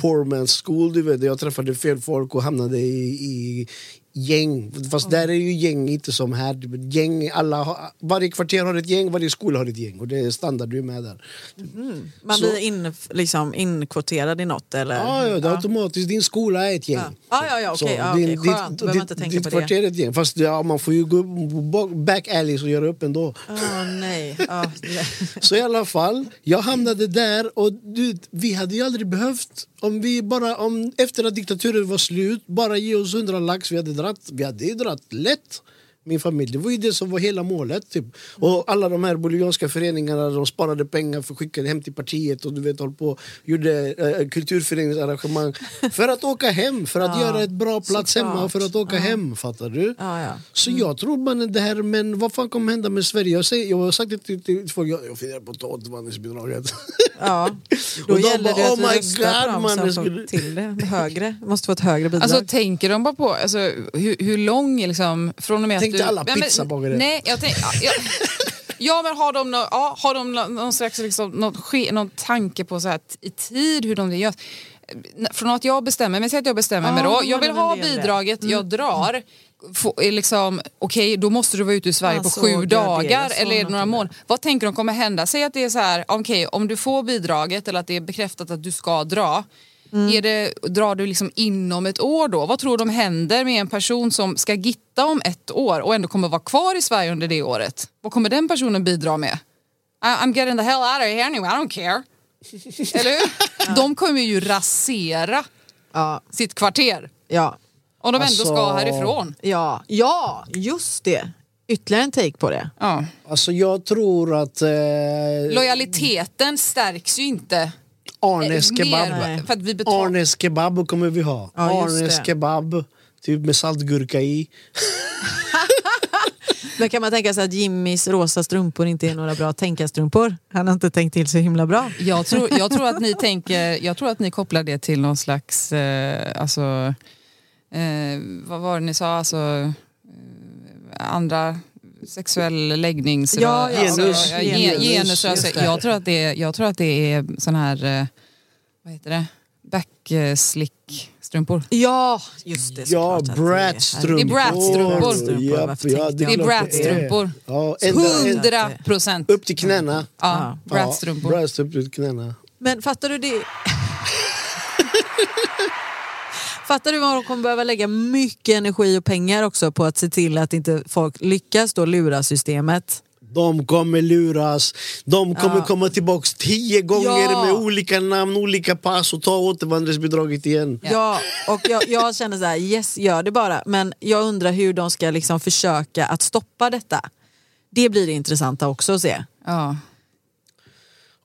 poor man's school, du vet, där jag träffade fel folk och hamnade i, i gäng. Fast där är ju gäng inte som här. Gäng, alla har, varje kvarter har ett gäng, varje skola har ett gäng och det är standard, du är med där. Man Så- blir in, liksom, inkvoterad i något eller? Ja, ja, det är automatiskt. Din skola är ett gäng. Ja. Ja, ja, ja, okej, Så ja, din- okej. ditt- Skönt, behöver inte tänka ditt på det. kvarter är ett gäng. Fast ja, man får ju gå back alleys och göra upp ändå. Åh nej. Det- Så i alla fall, jag hamnade där och du, vi hade ju aldrig behövt om vi bara, om, efter att diktaturen var slut, bara ge oss hundra lax, vi hade dratt, vi hade ju dratt lätt. Min familj, det var ju det som var hela målet. Typ. Och alla de här bolivianska föreningarna, de sparade pengar för att skicka hem till partiet och du vet, höll på, gjorde eh, kulturföreningsarrangemang för att åka hem, för att Ja, göra ett bra plats såklart. hemma för att åka hem, fattar du? ja, ja. Så jag tror man det här, men vad fan kommer hända med Sverige? Jag, säger, jag har sagt det till, till folk, jag, jag funderar på att ta återvandringsbidraget. ja. Då Och de gäller bara, det att "Oh på God, man, skulle-" till det. Högre. Måste få ett högre bidrag. Alltså tänker de bara på alltså, hur, hur lång liksom, från och med Tänk dig du... alla pizzabagare. Nej, jag tänk, ja, ja, ja men har de, nå, ja, har de nå- någon slags liksom, någon, någon tanke på så här, i tid hur de det görs? Från att jag bestämmer mig, säg att jag bestämmer Ja, mig då, jag vill ha det. bidraget, jag drar. Få, liksom, Okej, då måste du vara ute i Sverige Jag på sju jag det, dagar jag såg eller är det några det. månader. Vad tänker de kommer hända? Säg att det är så här, okej om du får bidraget eller att det är bekräftat att du ska dra. Mm. Är det, drar du liksom inom ett år då? Vad tror de händer med en person som ska gitta om ett år och ändå kommer vara kvar i Sverige under det året? Vad kommer den personen bidra med? I- I'm getting the hell out of here anyway, I don't care. Eller hur? De kommer ju rasera ja, sitt kvarter ja, om de ändå Alltså- ska härifrån. ja, ja, just det. Ytterligare en take på det. Ja. Alltså jag tror att... Eh, Lojaliteten stärks ju inte Arnes eh, kebab. mer för att vi betalar. Arnes kebab kommer vi ha. Ja, Arnes det. kebab, typ med saltgurka i. Men kan man tänka sig att Jimmys rosa strumpor inte är några bra tänkarstrumpor? Han har inte tänkt till så himla bra. Jag tror, jag, tror att ni tänker, jag tror att ni kopplar det till någon slags, eh, alltså, eh, vad var det ni sa, alltså, eh, andra sexuell läggnings... Ja, ja, Genus. Alltså, ja, gen- Genus, genus alltså, jag, tror att det är, jag tror att det är sån här, eh, vad heter det, backslick-strumpor. Ja, just det. Ja, bratstrumpor. Det är bratstrumpor. Ja, tänkte det Det är bratstrumpor. Ja, Hundra procent. upp till knäna. Ja, bratstrumpor. Ja, bratstrumpor upp till knäna. Men fattar du det? Fattar du vad de kommer behöva lägga mycket energi och pengar också på att se till att inte folk lyckas då lura systemet? De kommer luras, de kommer Ja. komma tillbaks tio gånger Ja. med olika namn, olika pass och ta återvandringsbidraget igen. Ja, och jag, jag känner så här, yes, gör det bara. Men jag undrar hur de ska liksom försöka att stoppa detta. Det blir det intressanta också att se. Ja.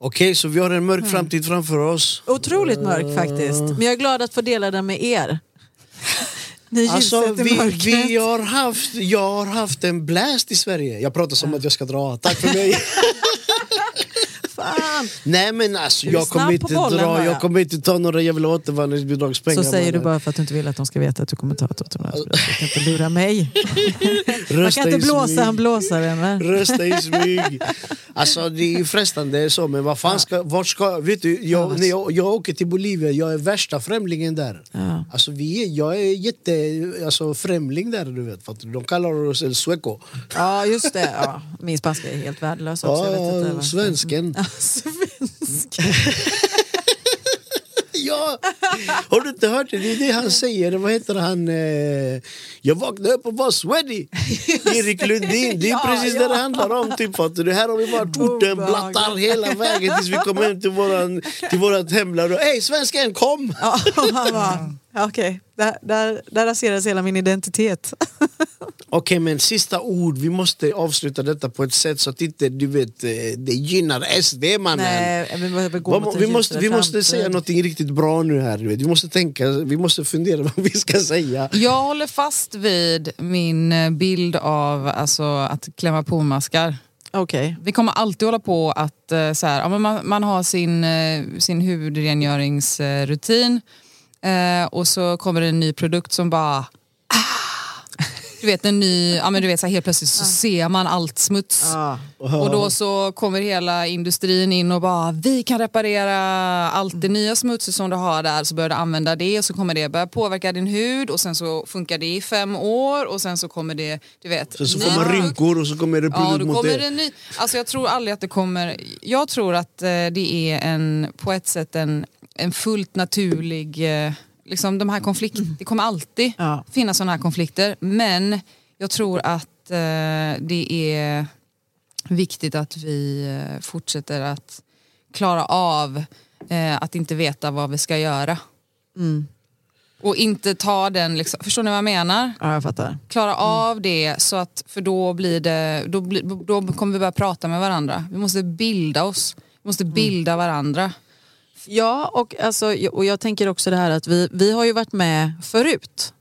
Okej, så vi har en mörk Mm. framtid framför oss. Otroligt mörk faktiskt. Men jag är glad att få dela den med er. Ni Alltså, vi, vi har haft, jag har haft en blast i Sverige. Jag pratar som att jag ska dra. Tack för mig. Fan. Nej men alltså, jag kommer inte dra, jag. kommer inte ta några jävla återvandringsbidragspengar. Så säger du bara för att du inte vill att de ska veta att du kommer ta ett återvandringsbidrag. Du kan inte lura mig. Man kan inte blåsa smyg. en blåsare. Men. Rösta i smyg. Alltså det är ju frestande så, men vad fan ska, vart ska, vet du, jag, när jag, jag åker till Bolivia, jag är värsta främlingen där. Ja. Alltså vi är, jag är jätte, alltså främling där du vet, du? de kallar oss el sueco. Ja, just det. Ja, min spanska är helt värdelös också. Ja, svensken. Svensk. Ja, har du inte hört det? Det är det han säger. Vad heter han? Eh, jag vaknade upp och var sweaty. Erik Lundin. Det är Ja, precis ja. det det handlar om. Typ, fattar du? Här har vi varit orten, blattar hela vägen tills vi kom hem till, våran, till vårat hemland. Hej svensken, kom! Ja, ja, okej, där, där, där raseras hela min identitet. Okej, men sista ord. Vi måste avsluta detta på ett sätt så att inte du vet, eh, det gynnar SD mannen. Nej, vi en vi måste, vi måste säga något riktigt bra nu här. Du vet. Vi måste tänka, vi måste fundera vad vi ska säga. Jag håller fast vid min eh, bild av alltså, att klämma på maskar. Okej. Vi kommer alltid hålla på att eh, så här, man, man har sin, sin hudrengöringsrutin eh, och så kommer det en ny produkt som bara ah! du vet en ny, ja men du vet så här, helt plötsligt så ser man allt smuts. Ja. Och då så kommer hela industrin in och bara vi kan reparera allt det nya smutset som du har där så börjar du använda det och så kommer det börja påverka din hud och sen så funkar det i fem år och sen så kommer det, du vet. Sen så får man rynkor och så kommer det Ja, produkt då mot kommer det. det ny, alltså jag tror aldrig att det kommer, jag tror att eh, det är en, på ett sätt en, en fullt naturlig, eh, liksom de här konflikterna, det kommer alltid Ja. finnas sådana här konflikter men jag tror att eh, det är viktigt att vi eh, fortsätter att klara av eh, att inte veta vad vi ska göra. Mm. Och inte ta den, liksom, förstår ni vad jag menar? ja, jag fattar. klara av det så att för då blir det då, blir, då kommer vi börja prata med varandra. Vi måste bilda oss. Vi måste bilda varandra. Ja, och, alltså, och jag tänker också det här att vi, vi har ju varit med förut.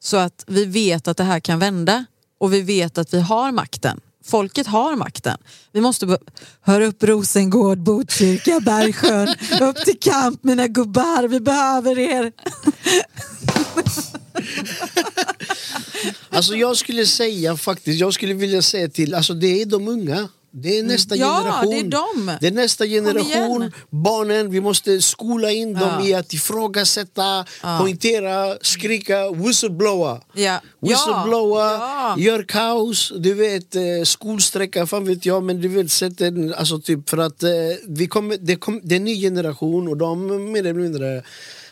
Så att vi vet att det här kan vända och vi vet att vi har makten. Folket har makten. Vi måste... be- Hör upp Rosengård, Botkyrka, Bergsjön. upp till kamp mina gubbar, vi behöver er. Alltså jag skulle säga faktiskt, jag skulle vilja säga till, alltså det är de unga. Det är nästa Mm. Ja, generation. det är dem. Det är nästa generation. Barnen, vi måste skola in dem Ja. i att ifrågasätta, poängtera, skrika, whistleblower. Ja. Whistleblower, Ja. gör kaos, du vet eh, skolsträcka, fan vet jag men du vet sätt en, alltså typ för att eh, vi kommer, det, kom, det är en ny generation och de mer eller mindre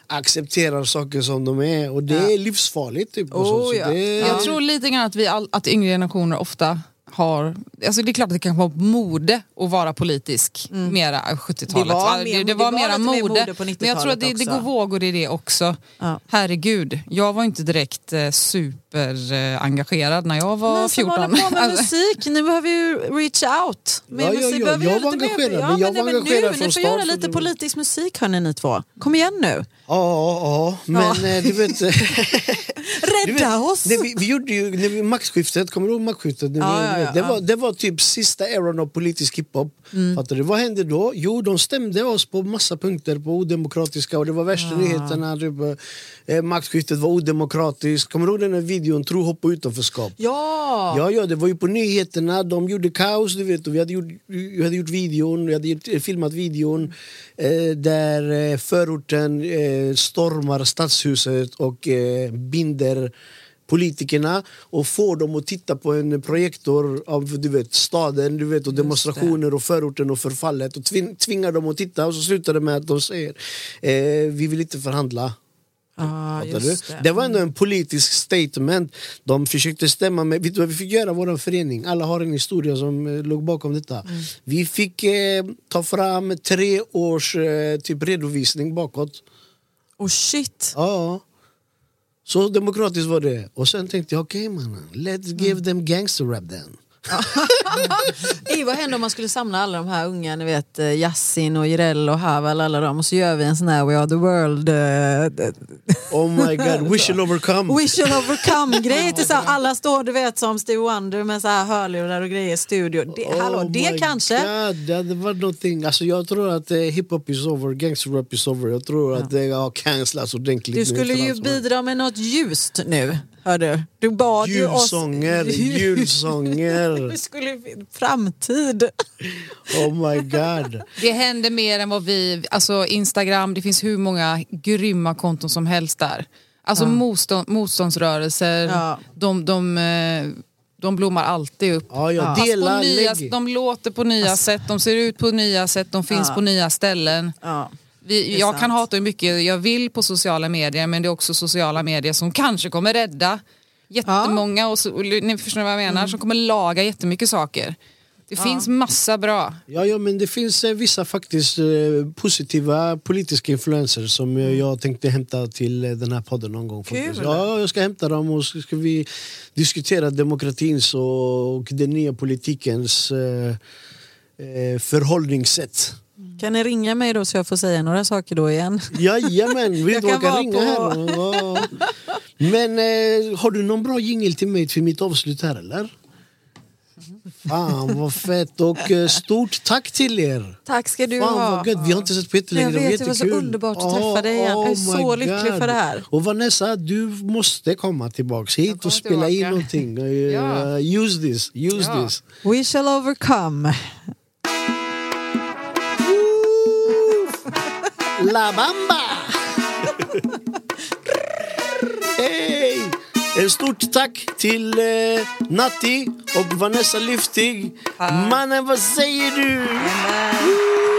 accepterar saker som de är och det Ja. är livsfarligt. Typ, och Oh, så, så ja. det, Jag tror lite grann att, vi all, att yngre generationer ofta har, alltså det är klart att det kan vara mode att vara politisk, mera 70-talet. Mm. Det var va? mer- det, det var var mera mer mode. mode på Men jag tror att det, det 90-talet går vågor i det också. Ja. Herregud, jag var inte direkt eh, superengagerad när jag var Men så 14. var det på med Alltså, musik, ni behöver ju reach out. Med Ja, ja, musik ja, behöver jag göra var engagerad, ja, men jag det var är väl engagerad nu, från Ni får göra lite det var- politisk musik hörni ni två. Kom igen nu. Ja, ja, men eh, du vet... du vet Rädda oss! vi, vi gjorde ju när vi, maktskiftet, kommer du ihåg maktskiftet? När Ja, vi, ja, ja, det, ja. var, det var typ sista eran av politisk hiphop. Mm. Fattar du? Vad hände då? Jo, de stämde oss på massa punkter på odemokratiska och det var värsta nyheterna. Typ, eh, maktskiftet var odemokratiskt. Kommer du ihåg den här videon Tro, hopp och utanförskap? Ja! Ja, ja, det var ju på nyheterna, de gjorde kaos, du vet. Och vi, hade gjort, vi hade gjort videon, vi hade gjort, eh, filmat videon eh, där eh, förorten eh, stormar stadshuset och eh, binder politikerna och får dem att titta på en projektor av du vet, staden du vet, och demonstrationer och förorten och förfallet och tving, tvingar dem att titta och så slutar det med att de säger eh, vi vill inte förhandla. Du? det. det var ändå en politisk statement. De försökte stämma med... Vet du vad vi fick göra vår förening? Alla har en historia som eh, låg bakom detta. Mm. Vi fick eh, ta fram tre års eh, typ redovisning bakåt. Oh shit. Ja. Så demokratiskt var det. Och sen tänkte jag, okej mannen, let's give them gangster rap then. Ey, vad händer om man skulle samla alla de här unga, ni vet eh, Yasin och Jireel och Havel alla dem och så gör vi en sån här We are the world uh, Oh my god, we shall overcome. We shall overcome grej till så alla står du vet som Steve Wonder med så här hörlurar och grejer i studio. Det, hallå, Oh det my kanske? God, det hade varit någonting. Alltså, jag tror att eh, hiphop is over, gangster rap is over. Jag tror att det har cancellats ordentligt. Du skulle ju bidra med något ljust nu. Hör du? du bad ju oss... Julsånger, julsånger. Vi skulle framtid. Oh my god. Det händer mer än vad vi... Alltså Instagram, det finns hur många grymma konton som helst där. Alltså motstånd, motståndsrörelser, Ja. de, de, eh, de blommar alltid upp. Ja, ja, dela, på nya, de låter på nya sätt, de ser ut på nya sätt, de finns Ja. på nya ställen. Ja. Vi, jag sant. kan hata hur mycket jag vill på sociala medier men det är också sociala medier som kanske kommer rädda jättemånga, och så, och, ni förstår vad jag menar, Mm. som kommer laga jättemycket saker. Det finns massa bra. Ja, ja, men det finns eh, vissa faktiskt eh, positiva politiska influenser som eh, jag tänkte hämta till eh, den här podden någon gång. faktiskt. Kul. Ja, jag ska hämta dem och så ska vi diskutera demokratins och, och den nya politikens eh, eh, förhållningssätt. Kan ni ringa mig då så jag får säga några saker då igen? Jajamän, vill Jag kan ringa på- här? Ja. Men eh, har du någon bra jingel till mig till mitt avslut här eller? Fan vad fett och eh, stort tack till er! Tack ska du Fan ha. vad gött, vi har inte sett på jättelänge, Jag det var vet, det var så jättekul. underbart att träffa dig igen. Jag är oh så lycklig God. för det här. Och Vanessa, du måste komma tillbaks hit och spela in tillbaka. någonting. Eh, Ja. Use this, use Ja. this. We shall overcome. La Bamba! Hej! En stort tack till eh, Natti och Vanessa Lyftig. Mannen, vad säger du? Amen.